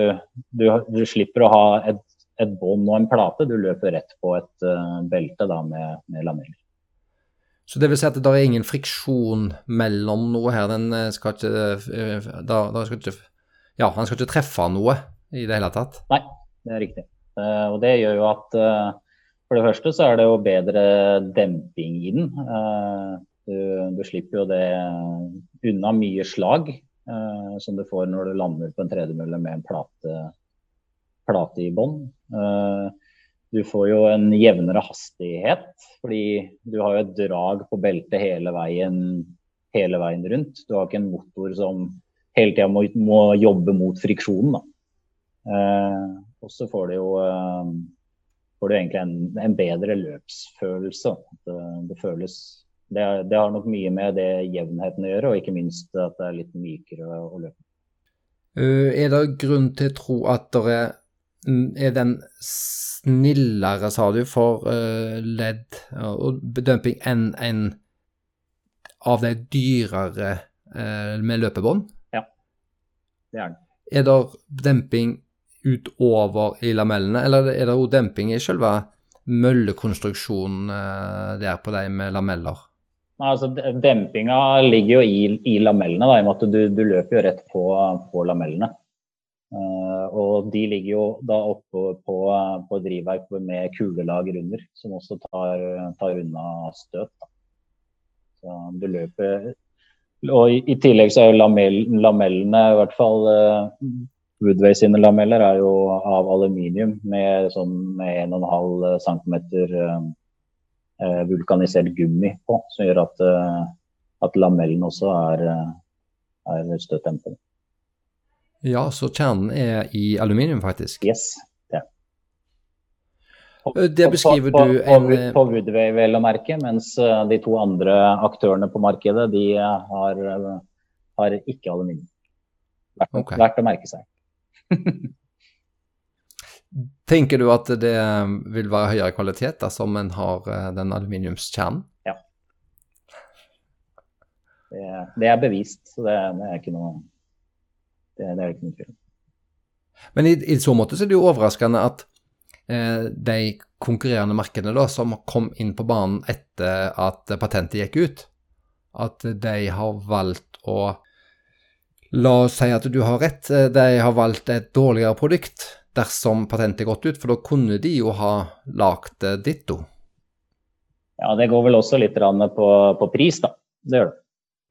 du, du, slipper å ha et, et bånd og en plate. Du løper rett på et belte da med, med lameller. Så det vil si at det er ingen friksjon mellom noe her? Den skal ikke, da, da skal ikke ja, han skal ikke treffe noe i det hele tatt. Nei, det er riktig. Uh, og det gjør jo at uh, for det første så er det jo bedre demping i den. Uh, du, du, slipper jo det unna mye slag som du får når du lander på en tredemølle med en plate, plate i bånn. Du får jo en jevnere hastighet, fordi du har jo et drag på beltet hele veien, hele veien rundt. Du har ikke en motor som hele tida må, må, jobbe mot friksjonen. Eh, og så får du jo eh, får du egentlig en, en bedre løpsfølelse. Det, det, føles det, det, har nok mye med det jevnheten å gjøre, og ikke minst at det er litt mykere å løpe. Uh, er det grunn til å tro at det er, er den snillere, sa du, for uh, ledd og bedømping enn en av de dyrere uh, med løpebånd? Ja, Det er den. Er det demping utover i lamellene, eller er det òg demping i selve møllekonstruksjonen eh, der på de med lameller? Altså Dempinga ligger jo i, i lamellene, da, i og med at du, du, løper jo rett på, på lamellene. Uh, og de ligger jo da oppe på, på drivverk med kulelager under, som også tar, tar unna støt. Så du løper og i, i, tillegg så er jo lamell, lamellene, i hvert fall uh, Woodway sine lameller, er jo av aluminium med sånn med 1,5 cm vulkanisert gummi på, som gjør at, uh, at lamellen også er, er støtdempende. Ja, så kjernen er i aluminium, faktisk? Yes. Det det beskriver på, du en På, på Woodway, vel å merke, mens eh, de to andre aktørene på markedet de eh, har, eh, har ikke aluminium. Verdt, okay. verdt å merke seg. Tenker du at det vil være høyere kvalitet dersom en har eh, den aluminiumskjernen? Ja. Det, det, er bevist, så det, det er ikke noe det, det er ikke noe tvil Men i, i, så måte så er det jo overraskende at eh, de konkurrerende markedene da, som kom inn på banen etter at patentet gikk ut, at de har valgt å La oss si at du har rett, eh, de har valgt et dårligere produkt dersom patentet er gått ut, for da kunne de jo ha lagd ditto. Ja, det går vel også litt på, på pris, da. Det gjør det.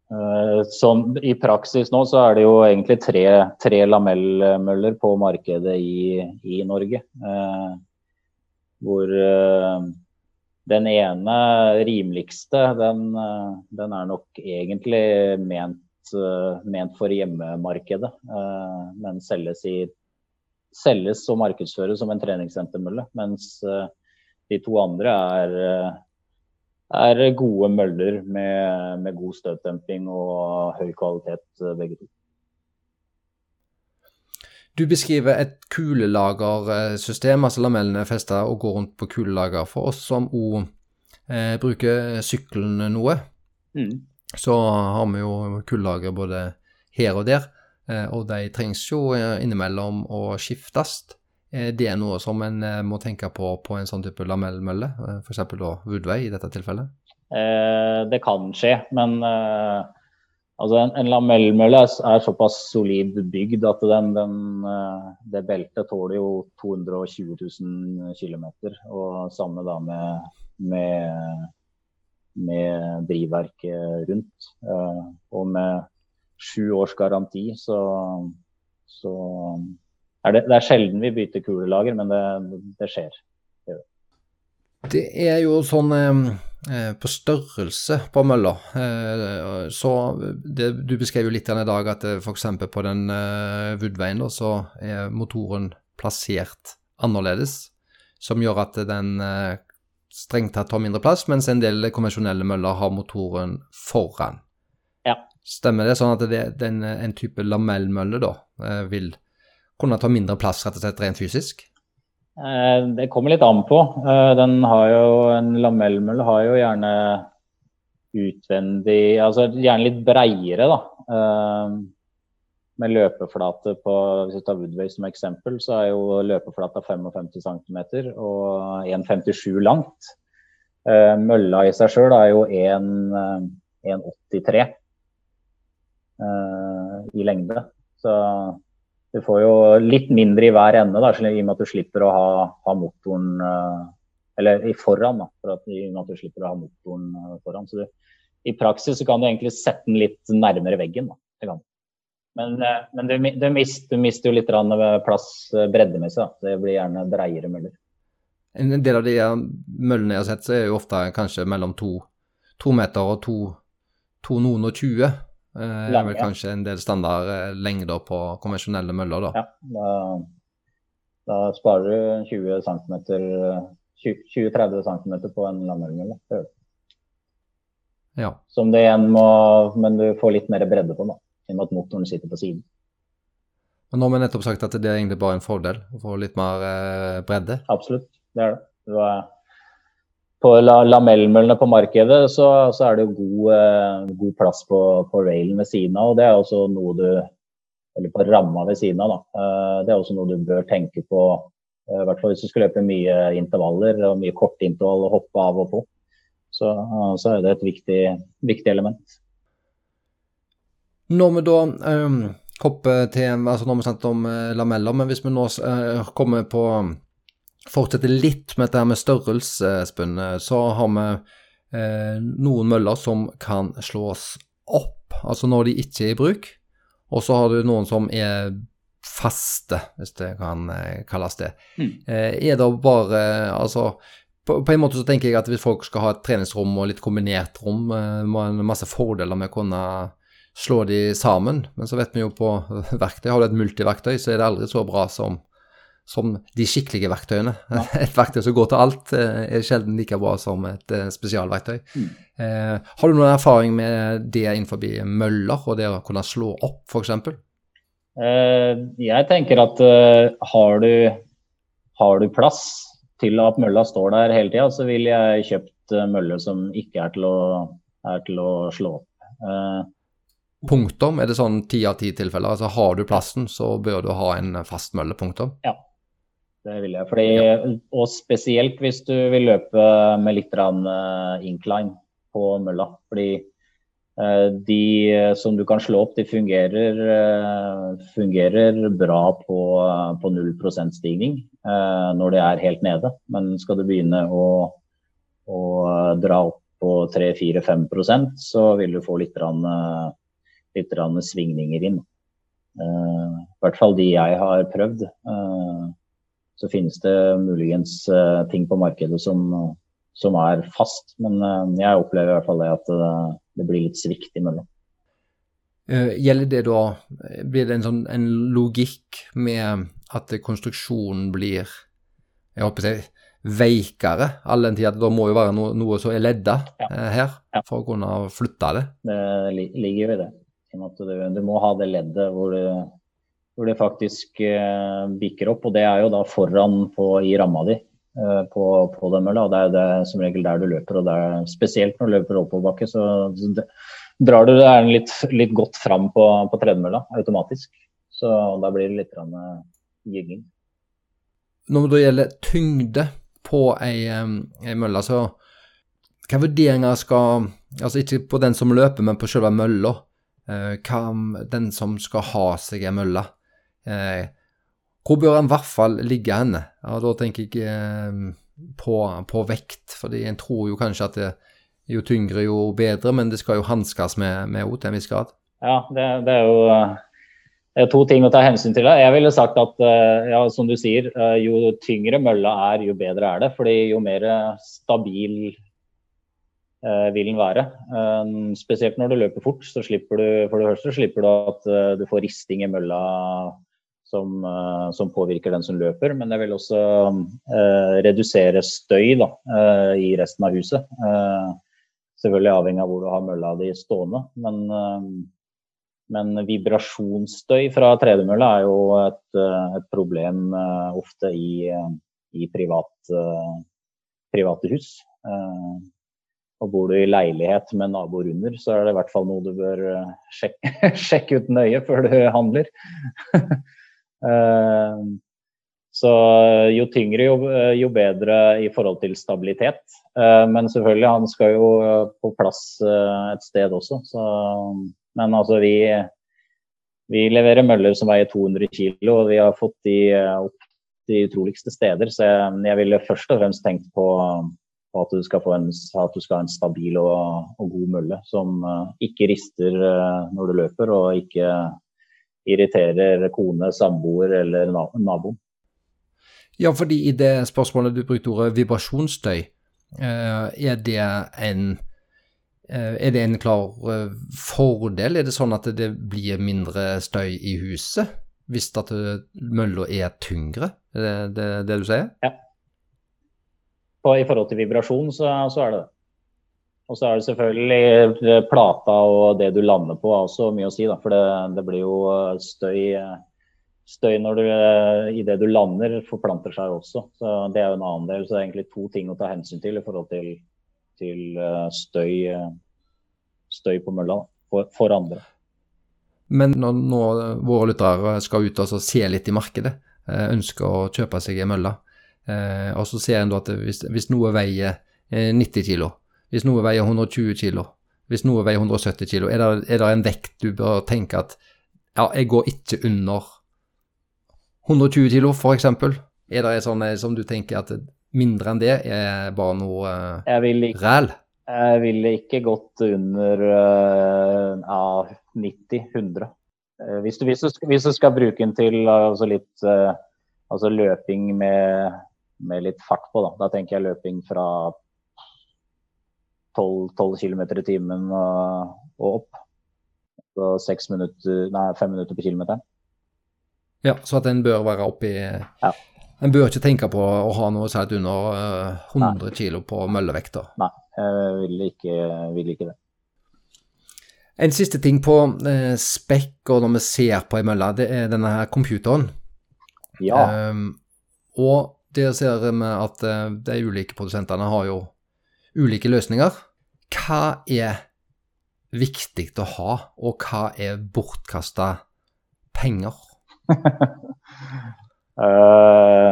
Eh, som I praksis nå så er det jo egentlig tre, tre lamellmøller på markedet i, i Norge. Eh, hvor eh, den ene rimeligste, den, eh, den er nok egentlig ment, eh, ment for hjemmemarkedet. Eh, men selges, i, selges og markedsføres som en treningssentermølle. Mens de to andre er er gode møller med, med god støtdemping og høy kvalitet, eh, begge to. Du beskriver et kulelagersystem, altså lamellene er festa og går rundt på kulelager. For oss som òg eh, bruker sykkelen noe, mm. så har vi jo kulelager både her og der. Eh, og de trengs jo eh, innimellom å skiftes. Eh, det er noe som en må tenke på på en sånn type lamellmølle, f.eks. Woodway i dette tilfellet? Det kan skje, men altså en, en lamellmølle er, såpass solid bygd at den, den, det beltet tåler jo 220 000 km. Og samme da med, med, med drivverket rundt. Og med sju års garanti så, så er det, det, er sjelden vi bytter kulelager, men det, det skjer. Det er jo sånn eh, på størrelse på mølla. Eh, så det, Du beskrev jo litt i dag at eh, f.eks. på den eh, Woodveien så er motoren plassert annerledes, som gjør at den eh, strengt tatt tar mindre plass, mens en del konvensjonelle møller har motoren foran. Stemmer det sånn at det, den, en type lamellmølle da eh, vil kunne ta mindre plass rett og slett rent fysisk? Eh, det kommer litt an på. Eh, den har jo, En lamellmølle har jo gjerne utvendig Altså gjerne litt breiere, da. Eh, med løpeflate på Hvis vi tar Woodway som eksempel, så er jo løpeflata 55 cm og 1,57 langt. Mølla i seg sjøl er jo 1,83 i lengde. Så du får jo litt mindre i hver ende, da, i og med at du slipper å ha, ha motoren uh, Eller i foran, da, for at, i og med at du slipper å ha motoren uh, foran. Så du, i praksis så kan du egentlig sette den litt nærmere veggen. Da. Men, men du, du, mist, du, mister jo litt plass breddemessig. Da. Det blir gjerne breiere møller. En del av de møllene jeg har sett, så er jo ofte kanskje mellom to, to meter og to, to noen og tjue. Det eh, er vel kanskje en del standardlengder på konvensjonelle møller, da. Ja, da, da sparer du 20 cm 20-30 cm på en landmølle. Ja. Som det igjen må Men du får litt mer bredde på, da. I og med at motoren sitter på siden. Men nå har vi nettopp sagt at det er egentlig bare en fordel å få litt mer eh, bredde? Absolutt, det er det. Du var, på lamellmøllene på markedet så, så, er det god, eh, god plass på, på, railen ved siden av. og det er også noe du, eller på ramma ved siden av. Da. Eh, det er også noe du bør tenke på, eh, i hvert fall hvis du skal løpe mye intervaller og mye kortintervall og hoppe av og på. Så, så er det et viktig, viktig element. Når vi da um, hopper til altså Nå har vi snakket om lameller, men hvis vi nå uh, kommer på fortsetter litt med dette med størrelse, Espen, så har vi eh, noen møller som kan slås opp, altså når de ikke er i bruk. Og så har du noen som er faste, hvis det kan eh, kalles det. Mm. Eh, er det bare Altså på, på, en måte så tenker jeg at hvis folk skal ha et treningsrom og litt kombinert rom, eh, må en masse fordeler med å kunne slå de sammen. Men så vet vi jo på verktøy, har du et multiverktøy, så er det aldri så bra som som de skikkelige verktøyene. Ja. Et verktøy som går til alt, eh, er sjelden like bra som et eh, spesialverktøy. Mm. Eh, har du noen erfaring med det innenfor møller, og det å kunne slå opp, f.eks.? Eh, jeg tenker at eh, har, du, har du plass til at mølla står der hele tida, så ville jeg kjøpt mølle møller som ikke er til å, er til å slå opp. Punktum? Er det sånn ti av ti tilfeller? Altså Har du plassen, så bør du ha en fast mølle, punktum? Ja, det vil jeg. Fordi, og spesielt hvis du vil løpe med litt incline på mølla. Fordi Eh, de eh, som du kan slå opp, de fungerer, eh, fungerer bra på, på 0% stigning når det er helt nede. Men skal du begynne å, å dra opp på 3-4-5% så vil du få litt, rann, litt rann svingninger inn. I hvert fall de jeg har prøvd. Så finnes det muligens ting på markedet som, som er fast, men jeg opplever i hvert fall det at det blir litt svikt imellom. Gjelder det da Blir det en sånn en logikk med at konstruksjonen blir jeg håper jeg, veikere, all den tid at det må jo være noe, noe som er ledda ja. her, for å kunne flytte det? Det ligger jo i det. At du, du, må ha det leddet hvor det, hvor det faktisk uh, bikker opp. Og det er jo da foran på, i ramma di på, på den mølla. Det er det som regel der du løper. og det er, Spesielt når du løper oppoverbakke, så det, drar du den litt, litt, godt fram på, på tredemølla automatisk. Så da blir det litt gygging. Når det gjelder tyngde på ei, ei mølle, så hva vurderinger skal Altså ikke på den som løper, men på selve mølla. Eh, hva den som skal ha seg ei mølle. Eh, hvor bør han i hvert fall ligge henne? Ja, da tenker jeg eh, på, på, vekt, fordi en tror jo kanskje at det, jo tyngre, jo bedre, men det skal jo hanskes med, med til en viss grad. Ja, det, det er jo det er to ting å ta hensyn til. Jeg ville sagt at eh, ja, som du sier, eh, jo tyngre mølla er, jo bedre er det. fordi jo mer stabil eh, vil den være. spesielt når du løper fort, så slipper du for det første slipper du at du får risting i mølla som, uh, som, påvirker den som løper. Men det vil også uh, redusere støy da, uh, i resten av huset. selvfølgelig avhengig av hvor du har mølla di stående. Men, men vibrasjonsstøy fra tredemølla er jo et, et problem ofte i, i privat, private hus. Og bor du i leilighet med naboer under, så er det i hvert fall noe du bør sjekke, sjekke ut nøye før du handler. Eh, så jo tyngre, jo, jo, bedre i forhold til stabilitet. Eh, men selvfølgelig, han skal jo på plass eh, et sted også. Så, men altså, vi, vi leverer møller som veier 200 kg, og vi har fått de opp de utroligste steder. Så jeg, jeg ville først og fremst tenkt på, på at, du en, at du skal ha en stabil og, og god mølle som ikke rister når du løper, og ikke irriterer kone, samboer eller naboen. Ja, fordi i det spørsmålet du brukte ordet vibrasjonsstøy, eh, er det en eh, er det en klar eh, fordel? Er det sånn at det blir mindre støy i huset hvis at mølla er tyngre? Er det, det det, du sier? Ja. Og I forhold til vibrasjon så, så er det det. Og så er det selvfølgelig eh, plata og det du lander på har også mye å si. Da, for det, det, blir jo eh, støy, eh, støy når du, i det du lander, forplanter seg også. Så Det er jo en annen del. Så det er egentlig to ting å ta hensyn til i forhold til, til støy, støy, på mølla for, for, andre. Men når, nå våre lyttere skal ut og se litt i markedet, ønsker å kjøpe seg ei mølle, og så ser en at hvis, hvis noe veier 90 kg hvis noe veier 120 kg, hvis noe veier 170 kg, er, er, det en vekt du bør tenke at ja, jeg går ikke under 120 kg, f.eks.? Er det sånn som du tenker at mindre enn det er bare noe uh, ræl? Jeg ville ikke gått under uh, ja, 90-100. Uh, hvis, hvis, hvis, du skal bruke den til altså litt altså løping med, med, litt fart på, da. da tenker jeg løping fra 12, km i timen og, og opp. Så seks minutter, nei, fem minutter på kilometeren. Ja, så at en bør være oppi ja. En bør ikke tenke på å ha noe sett under 100 kg på møllevekta. Nei, jeg vil ikke, vil ikke, det. En siste ting på eh, spekk og når vi ser på ei mølle, det er denne her computeren. Ja. Um, og der ser vi at eh, de ulike produsentene har jo ulike løsninger. Hva er viktig å ha, og hva er bortkasta penger? uh,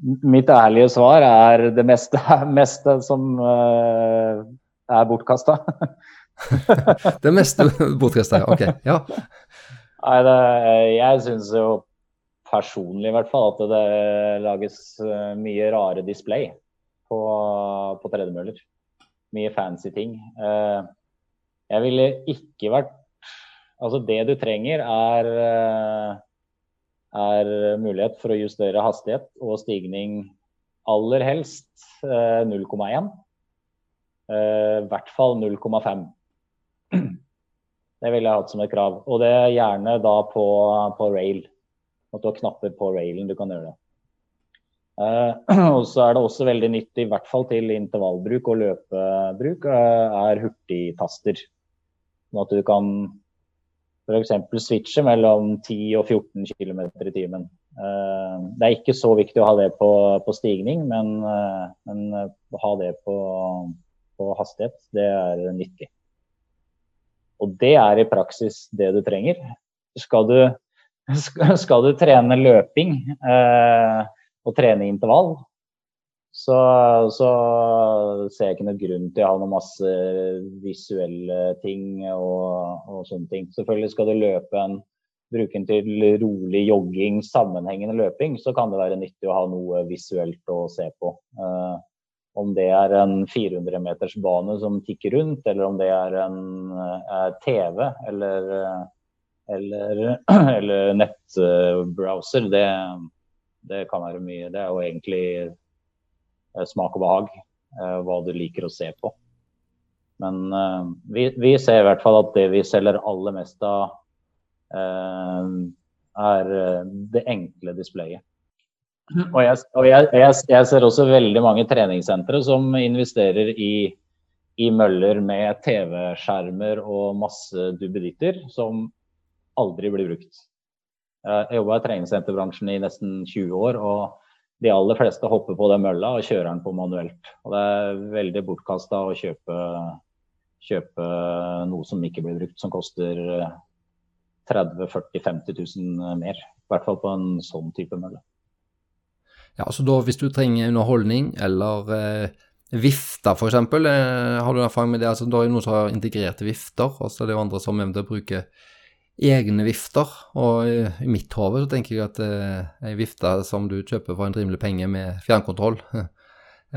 mitt ærlige svar er det meste, meste som uh, er bortkasta. det meste bortkasta, ok. Ja. Nei, det, jeg syns jo personlig i hvert fall at det lages eh, mye rare display på, på tredemøller. Mye fancy ting. Uh, jeg ville ikke vært Altså, det du trenger, er, eh, er mulighet for å justere hastighet og stigning aller helst 0,1. Eh, eh, I hvert fall 0,5. Det ville jeg hatt som et krav. Og det er gjerne da på, på rail. At du har knapper på railen du kan gjøre det. og så er det også veldig nyttig, i hvert fall til intervallbruk og løpebruk, er hurtigtaster. Sånn at du kan f.eks. switche mellom 10 og 14 km i timen. Eh, det er ikke så viktig å ha det på, på stigning, men, eh, men, å ha det på, på, hastighet, det er nyttig. Og det er i praksis det du trenger. Skal du, skal du trene løping eh, og trene intervall, så, så, ser jeg ikke noen grunn til å ha noen masse visuelle ting og, og, sånne ting. Selvfølgelig skal du løpe en, bruke den til rolig jogging, sammenhengende løping, så kan det være nyttig å ha noe visuelt å se på. Uh, om det er en 400 meters bane som tikker rundt, eller om det er en uh, TV eller, uh, eller, eller nettbrowser, det, det kan være mye. Det er jo egentlig Eh, smak og behag. Eh, hva du liker å se på. Men eh, vi, vi, ser i hvert fall at det vi selger aller mest av, er det enkle displayet. Og, jeg, og jeg, jeg, jeg, ser også veldig mange treningssentre som investerer i, i møller med TV-skjermer og masse duppeditter som aldri blir brukt. Jeg jobba i treningssenterbransjen i nesten 20 år. og de aller fleste hopper på den mølla og kjører den på manuelt. Og det er veldig bortkasta å kjøpe, kjøpe, noe som ikke blir brukt, som koster 30 40 50 000 mer. I hvert fall på en sånn type mølle. Ja, altså da Hvis du trenger underholdning eller eh, vifter f.eks., eh, har du erfaring med det? Altså, da er det noen som har integrerte vifter, og så er det jo andre som eventuelt bruker egne vifter. Og i, mitt hode så tenker jeg at eh, ei vifte som du kjøper for en rimelig penge med fjernkontroll,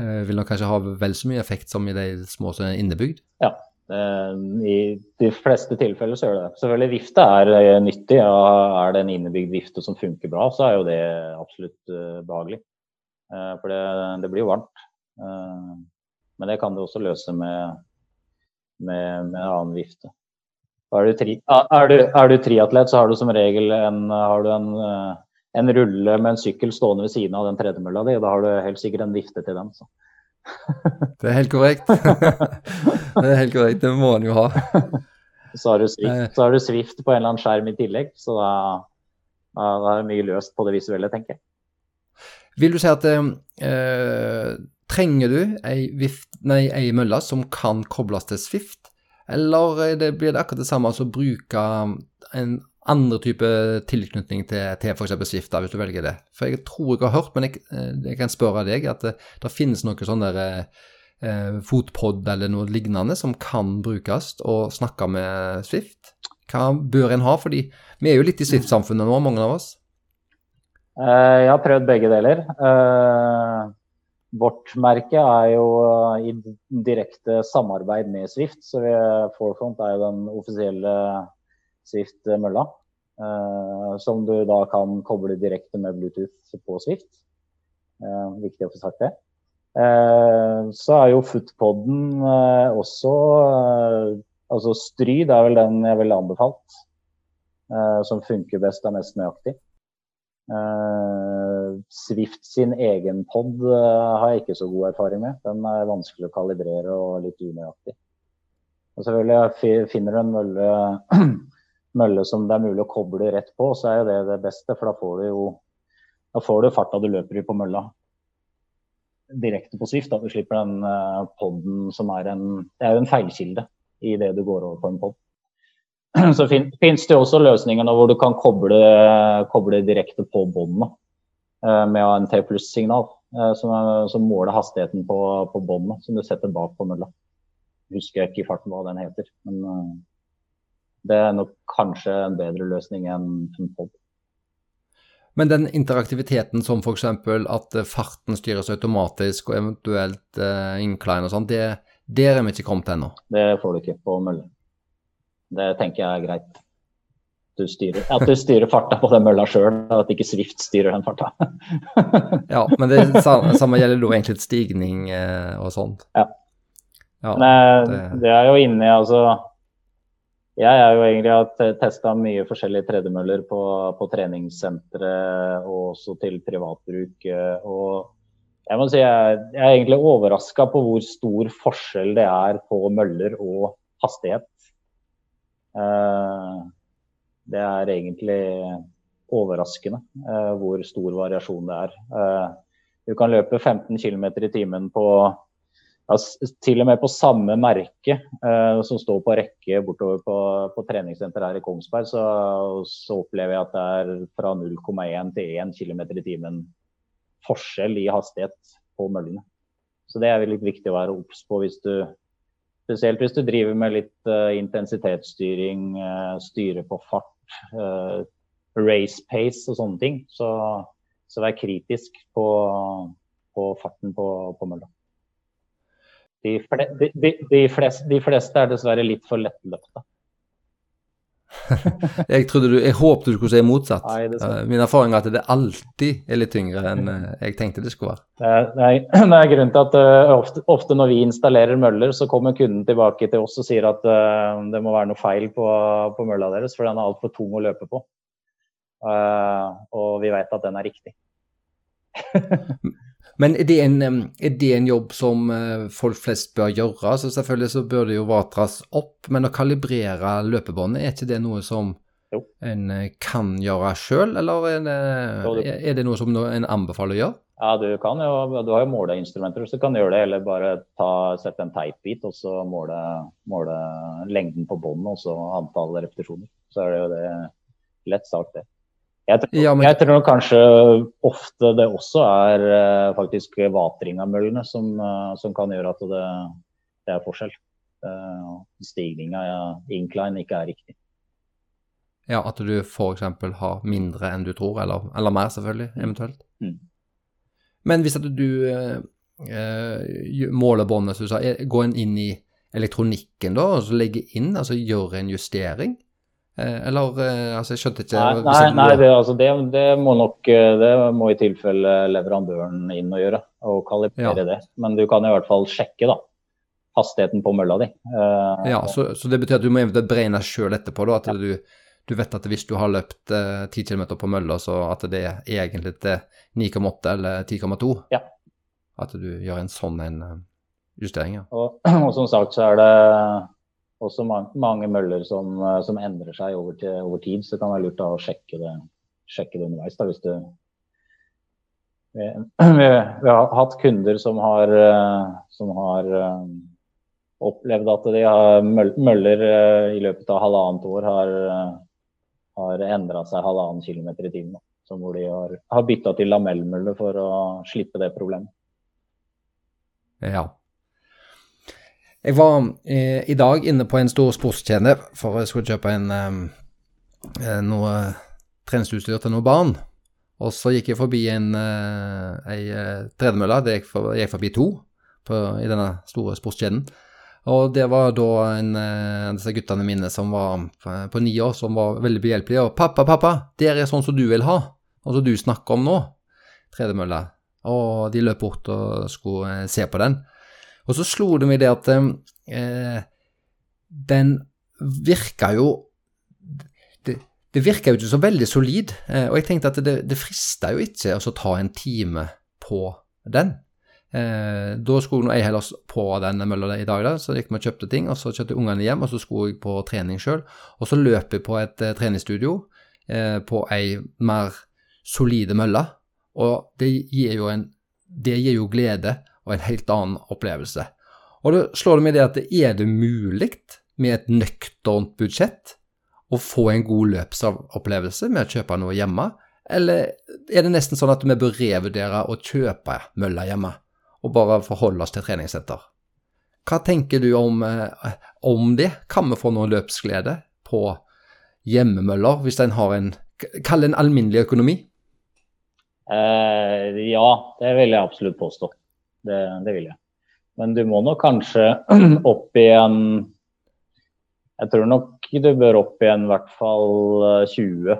eh, vil nok kanskje ha vel så mye effekt som i de små som er innebygd. Ja, eh, i de fleste tilfeller så gjør det det. Selvfølgelig vifte er nyttig. og Er det en innebygd vifte som funker bra, så er jo det absolutt behagelig. For det, det, blir jo varmt. Men det kan du også løse med, med, med en annen vifte. Er du, tri, er, du, er du, triatlet, så har du som regel en, du en, eh, en, rulle med en sykkel stående ved siden av den tredemølla di. og Da har du helt sikkert en vifte til den. Så. Det er helt korrekt. det er helt korrekt, det må en jo ha. Så har, Swift, eh. så har, du Swift, på en eller annen skjerm i tillegg, så da, da er det mye løst på det visuelle, tenker jeg. Vil du si at eh, trenger du ei, vift, nei, ei mølle som kan kobles til Swift? Eller det blir det akkurat det samme som å bruke en andre type tilknytning til, til f.eks. Swift, hvis du velger det. For jeg tror jeg har hørt, men jeg, eh, jeg kan spørre deg, at det, det finnes noe sånn der eh, fotpod eller noe lignende som kan brukes og snakke med Swift. Hva bør en ha? Fordi vi er jo litt i Swift-samfunnet nå, mange av oss. Jeg har prøvd begge deler. Uh, Vårt merke er jo eh, i direkte samarbeid med Swift. Så vi, Forefront er jo den offisielle Swift-mølla. Eh, som du da kan koble direkte med Bluetooth på Swift. Eh, viktig å få sagt det. Eh, så er jo Footpoden også Altså Stryd er vel den jeg ville anbefalt. som funker best og mest nøyaktig. Uh, Swift sin egen pod uh, har jeg ikke så god erfaring med. Den er vanskelig å kalibrere og litt unøyaktig. Og selvfølgelig Finner du en mølle, mølle, som det er mulig å koble rett på, så er jo det det beste. For da får du jo Da får du farta du løper i på mølla direkte på Swift. Da. Du slipper den uh, poden som er en Det er jo en feilkilde i det du går over på en pod. Så fin, finnes det også løsninger hvor du kan koble, koble direkte på båndet uh, med en T pluss-signal. Uh, som, som, måler hastigheten på, på båndet som du setter bak på mølla. Husker jeg ikke i farten hva den heter. Men det er nok kanskje en bedre løsning enn en pod. Men den interaktiviteten som f.eks. at eh, farten styres automatisk og eventuelt eh, incline og sånn, det, der er vi ikke kommet ennå? Det får du ikke på mølle. Det tenker jeg er greit. Du styrer, at du styrer farta på den mølla sjøl, at ikke Swift styrer den farta. ja, men det samme, samme gjelder da egentlig stigning eh, og sånt? Ja. ja det, det, er jo inni, altså jeg er jo egentlig har testa mye forskjellige tredemøller på, på treningssentre og også til privatbruk. Eh, og jeg må si jeg, jeg er egentlig overraska på hvor stor forskjell det er på møller og hastighet. Eh, det er egentlig overraskende eh, hvor stor variasjon det er. Du kan løpe 15 km i timen på ja, til og med på samme merke eh, som står på rekke bortover på, på treningssenteret her i Kongsberg, så, så, opplever jeg at det er fra 0,1 til 1 km i timen forskjell i hastighet på møllene. Så det er litt viktig å være obs på hvis du Spesielt hvis du driver med litt uh, intensitetsstyring, uh, styre på fart, race pace og sånne ting. Så, så vær kritisk på, på farten på, på mølla. De, de, de, de, fleste, er dessverre litt for lettløpte. jeg, du, jeg håpte du skulle si motsatt. Nei, uh, min erfaring er at det alltid er litt tyngre enn uh, jeg tenkte det skulle være. Det er, det er, er grunnen til at uh, ofte, ofte, når vi installerer møller, så kommer kunden tilbake til oss og sier at det må være noe feil på, på mølla deres, for den er altfor tung å løpe på. og vi vet at den er riktig. Men er det, en, er det en, jobb som eh, folk flest bør gjøre? Så selvfølgelig så bør det jo vatras opp, men å kalibrere løpebåndet, er ikke det noe som jo. en eh, kan gjøre sjøl, eller er det, er det, noe som en anbefaler å gjøre? Ja, du kan jo, du har jo måleinstrumenter, så du kan gjøre det. Eller bare ta, sette en teipbit og så måle, måle lengden på båndet og så antall repetisjoner. Så er det jo det lett sak, det. Jeg tror, ja, men... jeg tror, kanskje ofte det også er uh, faktisk vatring av møllene som, uh, som, kan gjøre at det, det er forskjell. Uh, Stigninga ja, incline ikke er riktig. Ja, at du f.eks. har mindre enn du tror, eller, eller mer selvfølgelig, mm. eventuelt. Mm. Men hvis at du måler båndet, så du sa, går en inn i elektronikken da, og så legger inn, altså gjør en justering? Eh, eller eh, altså, jeg skjønte ikke Nei, nei, nei det, altså, det, det, må nok eh, Det må i tilfelle leverandøren inn og gjøre, og kalibrere ja. det. Men du kan i hvert fall sjekke da, hastigheten på mølla di. Uh, ja, så, så, det betyr at du må eventuelt beregne sjøl etterpå, da, at ja. du, du, vet at hvis du har løpt uh, 10 km på mølla, så at det er egentlig til 9,8 eller 10,2. Ja. At du gjør en sånn en justering. Ja. Og, og som sagt så er det også mange, mange møller som, eh, som, endrer seg over, til, over, tid, så det kan være lurt å sjekke det, sjekke det underveis. Da, hvis du, vi, vi, vi, har hatt kunder som har, eh, som har eh, opplevd at de har møller i løpet av halvannet år har, har endra seg halvannen kilometer i timen. hvor de har, har bytta til lamellmøller for å slippe det problemet. Ja. Jeg var eh, i dag inne på en stor sportskjede for jeg skulle kjøpe en, eh, noe treningsutstyr til noen barn. Og så gikk jeg forbi en, eh, ei eh, tredemølle. Det gikk, for, jeg gikk forbi to på, i denne store sportskjeden. Og det var da en eh, disse guttene mine som var på, på ni år, som var veldig behjelpelige. Og 'Pappa, pappa, det er sånn som du vil ha, og som du snakker om nå.' Tredemølla. Og de løp bort og skulle eh, se på den. Og så slo det meg det at eh, den virka jo det, det virka jo ikke så veldig solid, eh, og jeg tenkte at det, det frista jo ikke å ta en time på den. Eh, da skulle jeg heller på den mølla i dag, da, så gikk vi og kjøpte ting. og Så kjøpte ungene hjem, og så skulle jeg på trening sjøl. Og så løp jeg på et eh, treningsstudio eh, på ei mer solide mølle. Og det gir jo, en, det gir jo glede og en helt annen opplevelse. Og da slår det meg det at er det mulig med et nøkternt budsjett å få en god løpsopplevelse med å kjøpe noe hjemme, eller er det nesten sånn at vi bør revurdere å kjøpe mølla hjemme, og bare forholde oss til treningssenter? Hva tenker du om, eh, om det? Kan vi få noe løpsglede på hjemmemøller, hvis en har en Kall det en alminnelig økonomi? Eh, ja, det vil jeg absolutt påstå. Det, det, vil jeg. Men du må nok kanskje opp i en Jeg tror nok du bør opp i en i hvert fall 20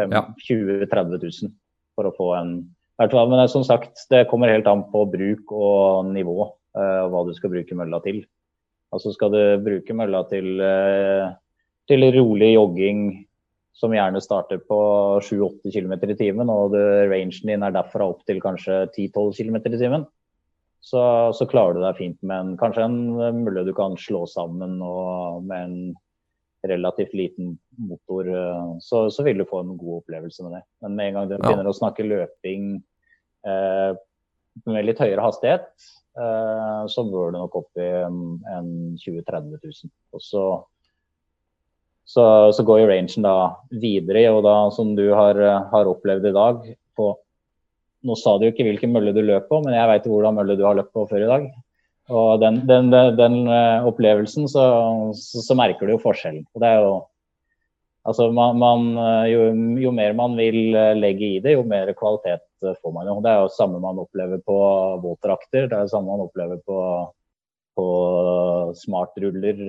ja. 20 30 000 for å få en Men som sagt, det kommer helt an på bruk og nivå. og hva du skal bruke mølla til. Altså Skal du bruke mølla til, til rolig jogging som gjerne starter på 7-8 km i timen, og du, rangen din er derfra opp til kanskje 10-12 km i timen, så, så, klarer du deg fint med en, kanskje en mølle du kan slå sammen og med en relativt liten motor, eh, så, så, vil du få en god opplevelse med det. Men med en gang du begynner ja. å snakke løping eh, med litt høyere hastighet, eh, så bør du nok opp i en, en 20 30 000. Og så, så, så, går jo rangen da videre, og da som du har, har opplevd i dag på Nå sa du jo ikke hvilken mølle du løp på, men jeg veit hvordan mølle du har løpt på før i dag. Og den, den, den den opplevelsen, så, så, så, merker du jo forskjellen. Og det er jo Altså, man, man, eh, jo, jo, mer man vil eh, legge i det, jo mer kvalitet får man jo. Det er jo samme man opplever på våtdrakter, det er det samme man opplever på, på smartruller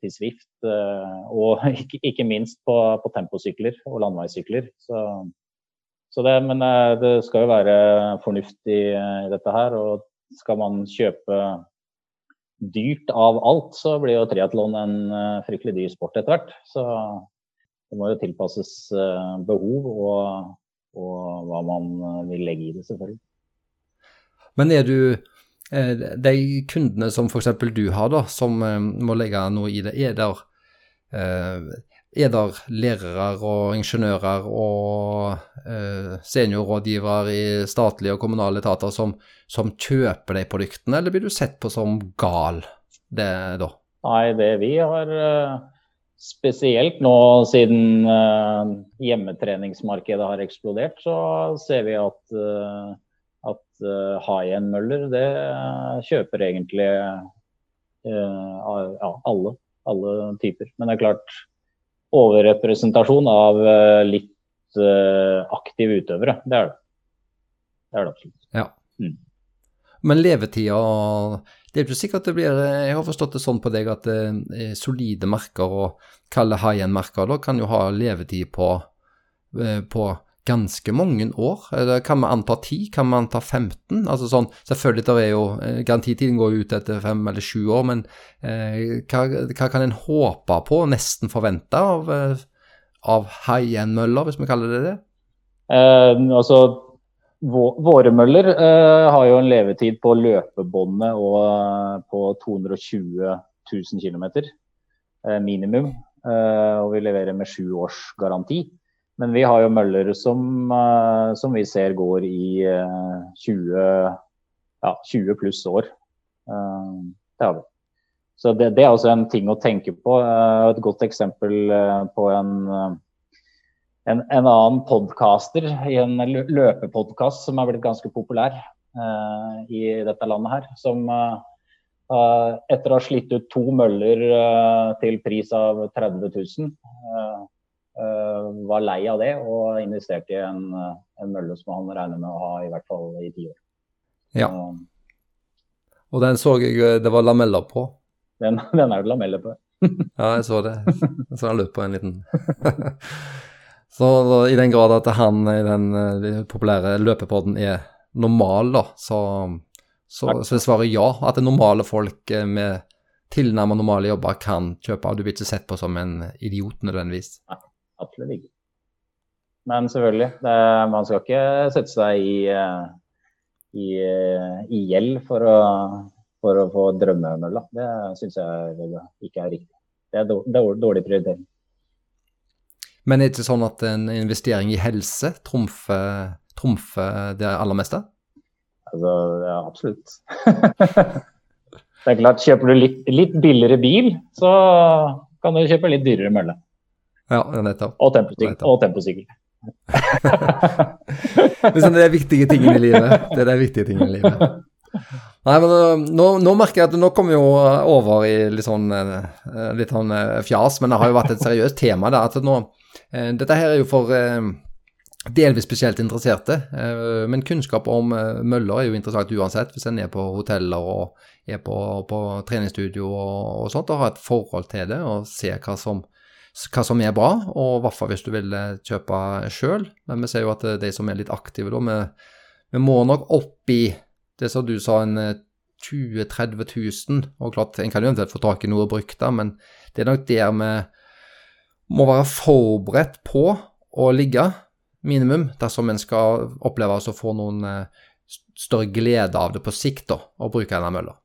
til Swift. og ikke, minst på, på, temposykler og landeveissykler. Så, så det, men det skal jo være fornuft i, i dette her. og skal man kjøpe dyrt av alt, så blir jo triatlon en fryktelig dyr sport etter hvert. Så det må jo tilpasses behov og, og, hva man vil legge i det, selvfølgelig. Men er du de kundene som f.eks. du har, da, som må legge noe i det, er der er der lærere og ingeniører og eh, seniorrådgivere i statlige og kommunale etater som, som, kjøper de produktene, eller blir du sett på som gal det da? Nei, det vi har eh, spesielt nå siden eh, hjemmetreningsmarkedet har eksplodert, så ser vi at, eh, at uh, high-end-møller det kjøper egentlig ja, alle, alle typer. Men det er klart overrepresentasjon av uh, litt uh, aktive utøvere. Det er det. Det er det absolutt. Ja. Mm. Men levetida Det er ikke sikkert det blir Jeg har forstått det sånn på deg at uh, solide merker og kalle high end-merker da kan jo ha levetid på, på ganske mange år. Kan vi anta 10? Kan vi anta 15? Altså sånn, selvfølgelig der er jo, eh, Garantitiden går ut etter fem eller sju år, men eh, hva, hva, kan en håpe på, nesten forvente, av, eh, av high-end-møller, hvis vi kaller det det? Eh, altså, Våre møller eh, har jo en levetid på løpebåndet og eh, på 220 000 km minimum. og vi leverer med sju års garanti. Men vi har jo møller som, uh, som vi ser går i uh, 20, ja, 20, pluss år. Uh, det har vi. Så det, det, er også en ting å tenke på. et godt eksempel på en, en, en annen podcaster i en løpepodkast som er blitt ganske populær i dette landet her. Som etter å ha slitt ut to møller til pris av 30 000 Eh, var lei av det og investerte i en, en, mølle som han regner med å ha i hvert fall i ti år. Ja. Og den så jeg eh, det var lameller på. Den, den er det lameller på. ja, jeg så det. Jeg så han løp på en liten Så i den grad at han i den, eh, populære løpepodden er normal, da, så, så, så svarer ja. At det normale folk med tilnærmet normale jobber kan kjøpe. Og du blir ikke sett på som en idiot nødvendigvis. Nei absolutt ikke. Men selvfølgelig, det, man skal ikke sette seg i, eh, i, eh, i gjeld for å, for å få drømmemølla. Det syns jeg ikke er riktig. Det er dårlig, dårlig prioritering. Men er det ikke sånn at en investering i helse trumfer trumfer det aller meste? Altså, ja, absolutt. det er klart, kjøper du litt, litt, billigere bil, så kan du kjøpe litt dyrere mølle. Ja, nettopp. Og temposykkel. liksom det er viktige tingene i livet. Det er de viktige tingene i livet. Nei, men eh, nå, nå, merker jeg at nå kommer vi jo over i litt sånn, eh, litt sånn fjas, men det har jo vært et seriøst tema. Der, at nå, dette her er jo for delvis spesielt interesserte, men kunnskap om møller er jo interessant uansett. Hvis en er på hoteller og er på, på treningsstudio og, og, sånt, og har et forhold til det og ser hva som hva som er bra, og i hvert fall hvis du vil eh, kjøpe sjøl. Men vi ser jo at eh, de som er litt aktive, da, vi, vi må nok opp i det som du sa, en 20 000-30 000. Og klart, en kan jo eventuelt få tak i noe brukt, men det er nok der vi må være forberedt på å ligge, minimum, dersom en skal oppleve å få noen eh, større glede av det på sikt, da, å bruke denne mølla.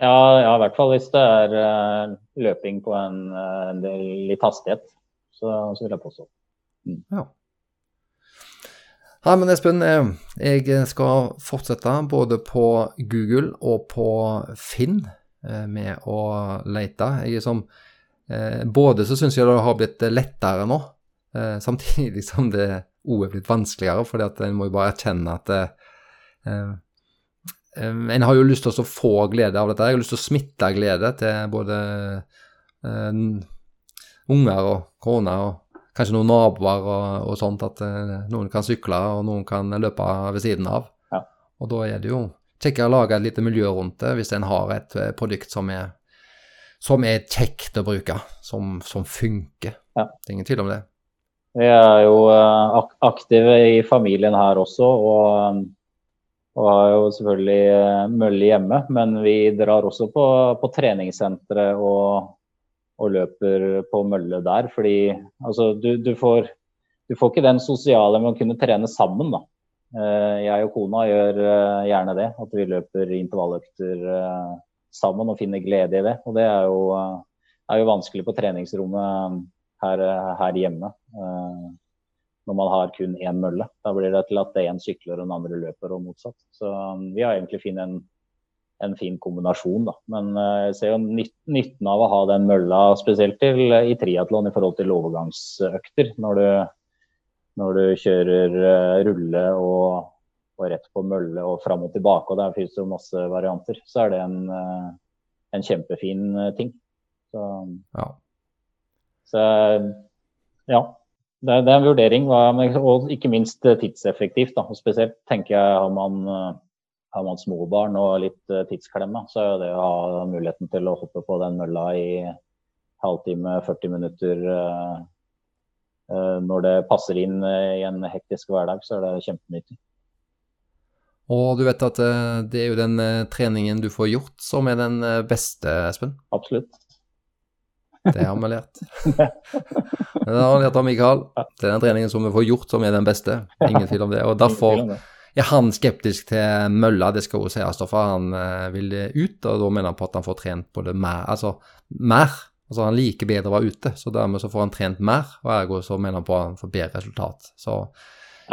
Ja, ja, i hvert fall hvis det er uh, løping på en, uh, en del, litt hastighet. Så, så, vil jeg påstå. Mm. Ja. Hei, men Espen, eh, jeg skal fortsette både på Google og på Finn med å lete. Jeg er som, både så syns jeg det har blitt lettere nå, samtidig som det òg er blitt vanskeligere. fordi at en må jo bare erkjenne at en har jo lyst til å få glede av dette. Jeg har lyst til å smitte glede til både uh, unger og kone og kanskje noen naboer og, og sånt. At uh, noen kan sykle og noen kan løpe ved siden av. Ja. Og da er det jo kjekkere å lage et lite miljø rundt det hvis en har et uh, produkt som er, som er kjekt å bruke, som, som funker. Ja. Det er ingen tvil om det. Vi er jo aktive i familien her også. og og har jo selvfølgelig eh, mølle hjemme, men vi drar også på, på treningssenteret og, og, løper på mølle der. Fordi altså, du, du, får, du, får, ikke den sosiale med å kunne trene sammen, da. Eh, jeg og kona gjør eh, gjerne det. At vi løper intervalløkter sammen og finner glede i det. Og det er jo, er jo vanskelig på treningsrommet her, her hjemme når man har kun én mølle. Da blir det til at det én sykler og den andre løper, og motsatt. Så um, vi har egentlig funnet en, en, fin kombinasjon, da. Men uh, jeg ser jo nytten av å ha den mølla, spesielt til, i triatlon i forhold til overgangsøkter. Når du, når du kjører uh, rulle og, og, rett på mølle og fram og tilbake, og der finnes det masse varianter, så er det en, uh, en kjempefin ting. Så, ja. så ja det, det, er en vurdering, og ikke minst eh, tidseffektivt. Da. Spesielt tenker jeg har man, eh, har man små barn og litt eh, tidsklemme, så er det å ha muligheten til å hoppe på den mølla i halvtime, 40 minutter når det passer inn i en hektisk hverdag, så er det kjempenyttig. Og du vet at det er jo den treningen du får gjort som er den beste, Espen? Absolutt. Det har vi lært. Det har vi lært av Mikael. Det er den treningen som vi får gjort, som er den beste. Ingen tvil om det. Og derfor er han skeptisk til mølla, det skal jo sies, for han uh, vil ut. Og da mener han på at han får trent på det mer. Altså mer. Altså han liker bedre å være ute, så dermed så får han trent mer. Og ergo så mener han på at han får bedre resultat. Så.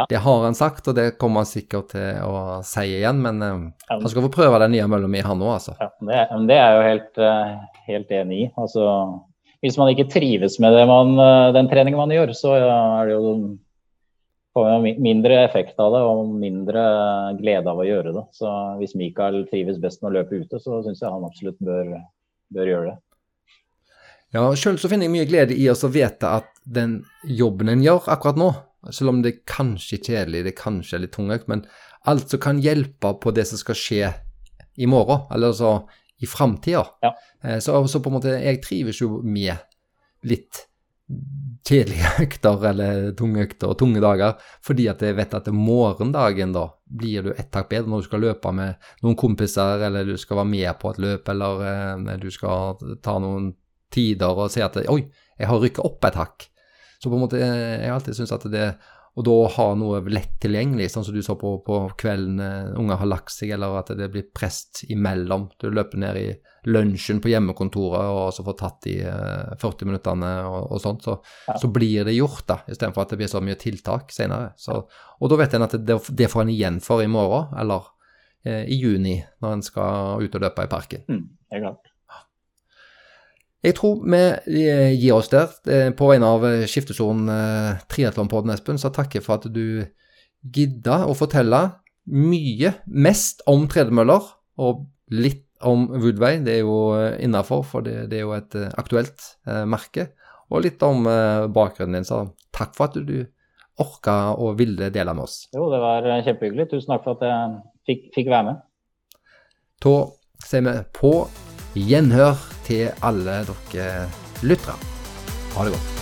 Det har han sagt, og det kommer han sikkert til å si igjen. Men uh, han skal få prøve den nye mølla mi, han òg, altså. Ja, det, det, er jeg jo helt, uh, helt enig i. Altså, hvis man ikke trives med man, eh, den treningen man gjør, så er det jo mindre effekt av det og mindre glede av å gjøre det. Så hvis Mikael trives best med å løpe ute, så syns jeg han absolutt bør, bør gjøre det. Ja, sjøl så finner jeg mye glede i å vite at den jobben en gjør akkurat nå, selv om det kanskje er kjedelig, det kanskje er litt tungt, men alt som kan hjelpe på det som skal skje i morgen, eller så i framtida. Ja. Eh, så, så, på en måte, jeg trives jo med litt kjedelige økter eller tunge økter og tunge dager, fordi at jeg vet at morgendagen da blir du ett hakk bedre når du skal løpe med noen kompiser, eller du skal være med på et løp, eller eh, du skal ta noen tider og se at oi, jeg har rykka opp et hakk. Så på en måte, jeg har alltid syntes at det og da ha noe lett tilgjengelig, sånn som du så på på kvelden eh, unger har lagt seg, eller at det blir prest imellom. Du løper ned i lunsjen på hjemmekontoret og så får tatt de eh, 40 minuttene og, og sånt, så, Ja. så blir det gjort, da, istedenfor at det blir så mye tiltak senere. Så, og da vet en at det, det får en igjen for i morgen, eller eh, i juni, når en skal ut og løpe i parken. Mm, er klart. Jeg tror vi eh, gir oss der. Eh, På vegne av eh, Skiftesonen triatlonpodden, Espen, så takker jeg for at du gidda å fortelle mye, mest om tredemøller, og litt om Woodway. Det er jo innafor, for det, det er jo et aktuelt eh, merke. Og litt om eh, bakgrunnen din, så takk for at du orka og ville dele med oss. Jo, det var eh, kjempehyggelig. Tusen takk for at jeg fikk, fikk være med. Da sier vi på gjenhør til alle dere lyttere. Ha det godt.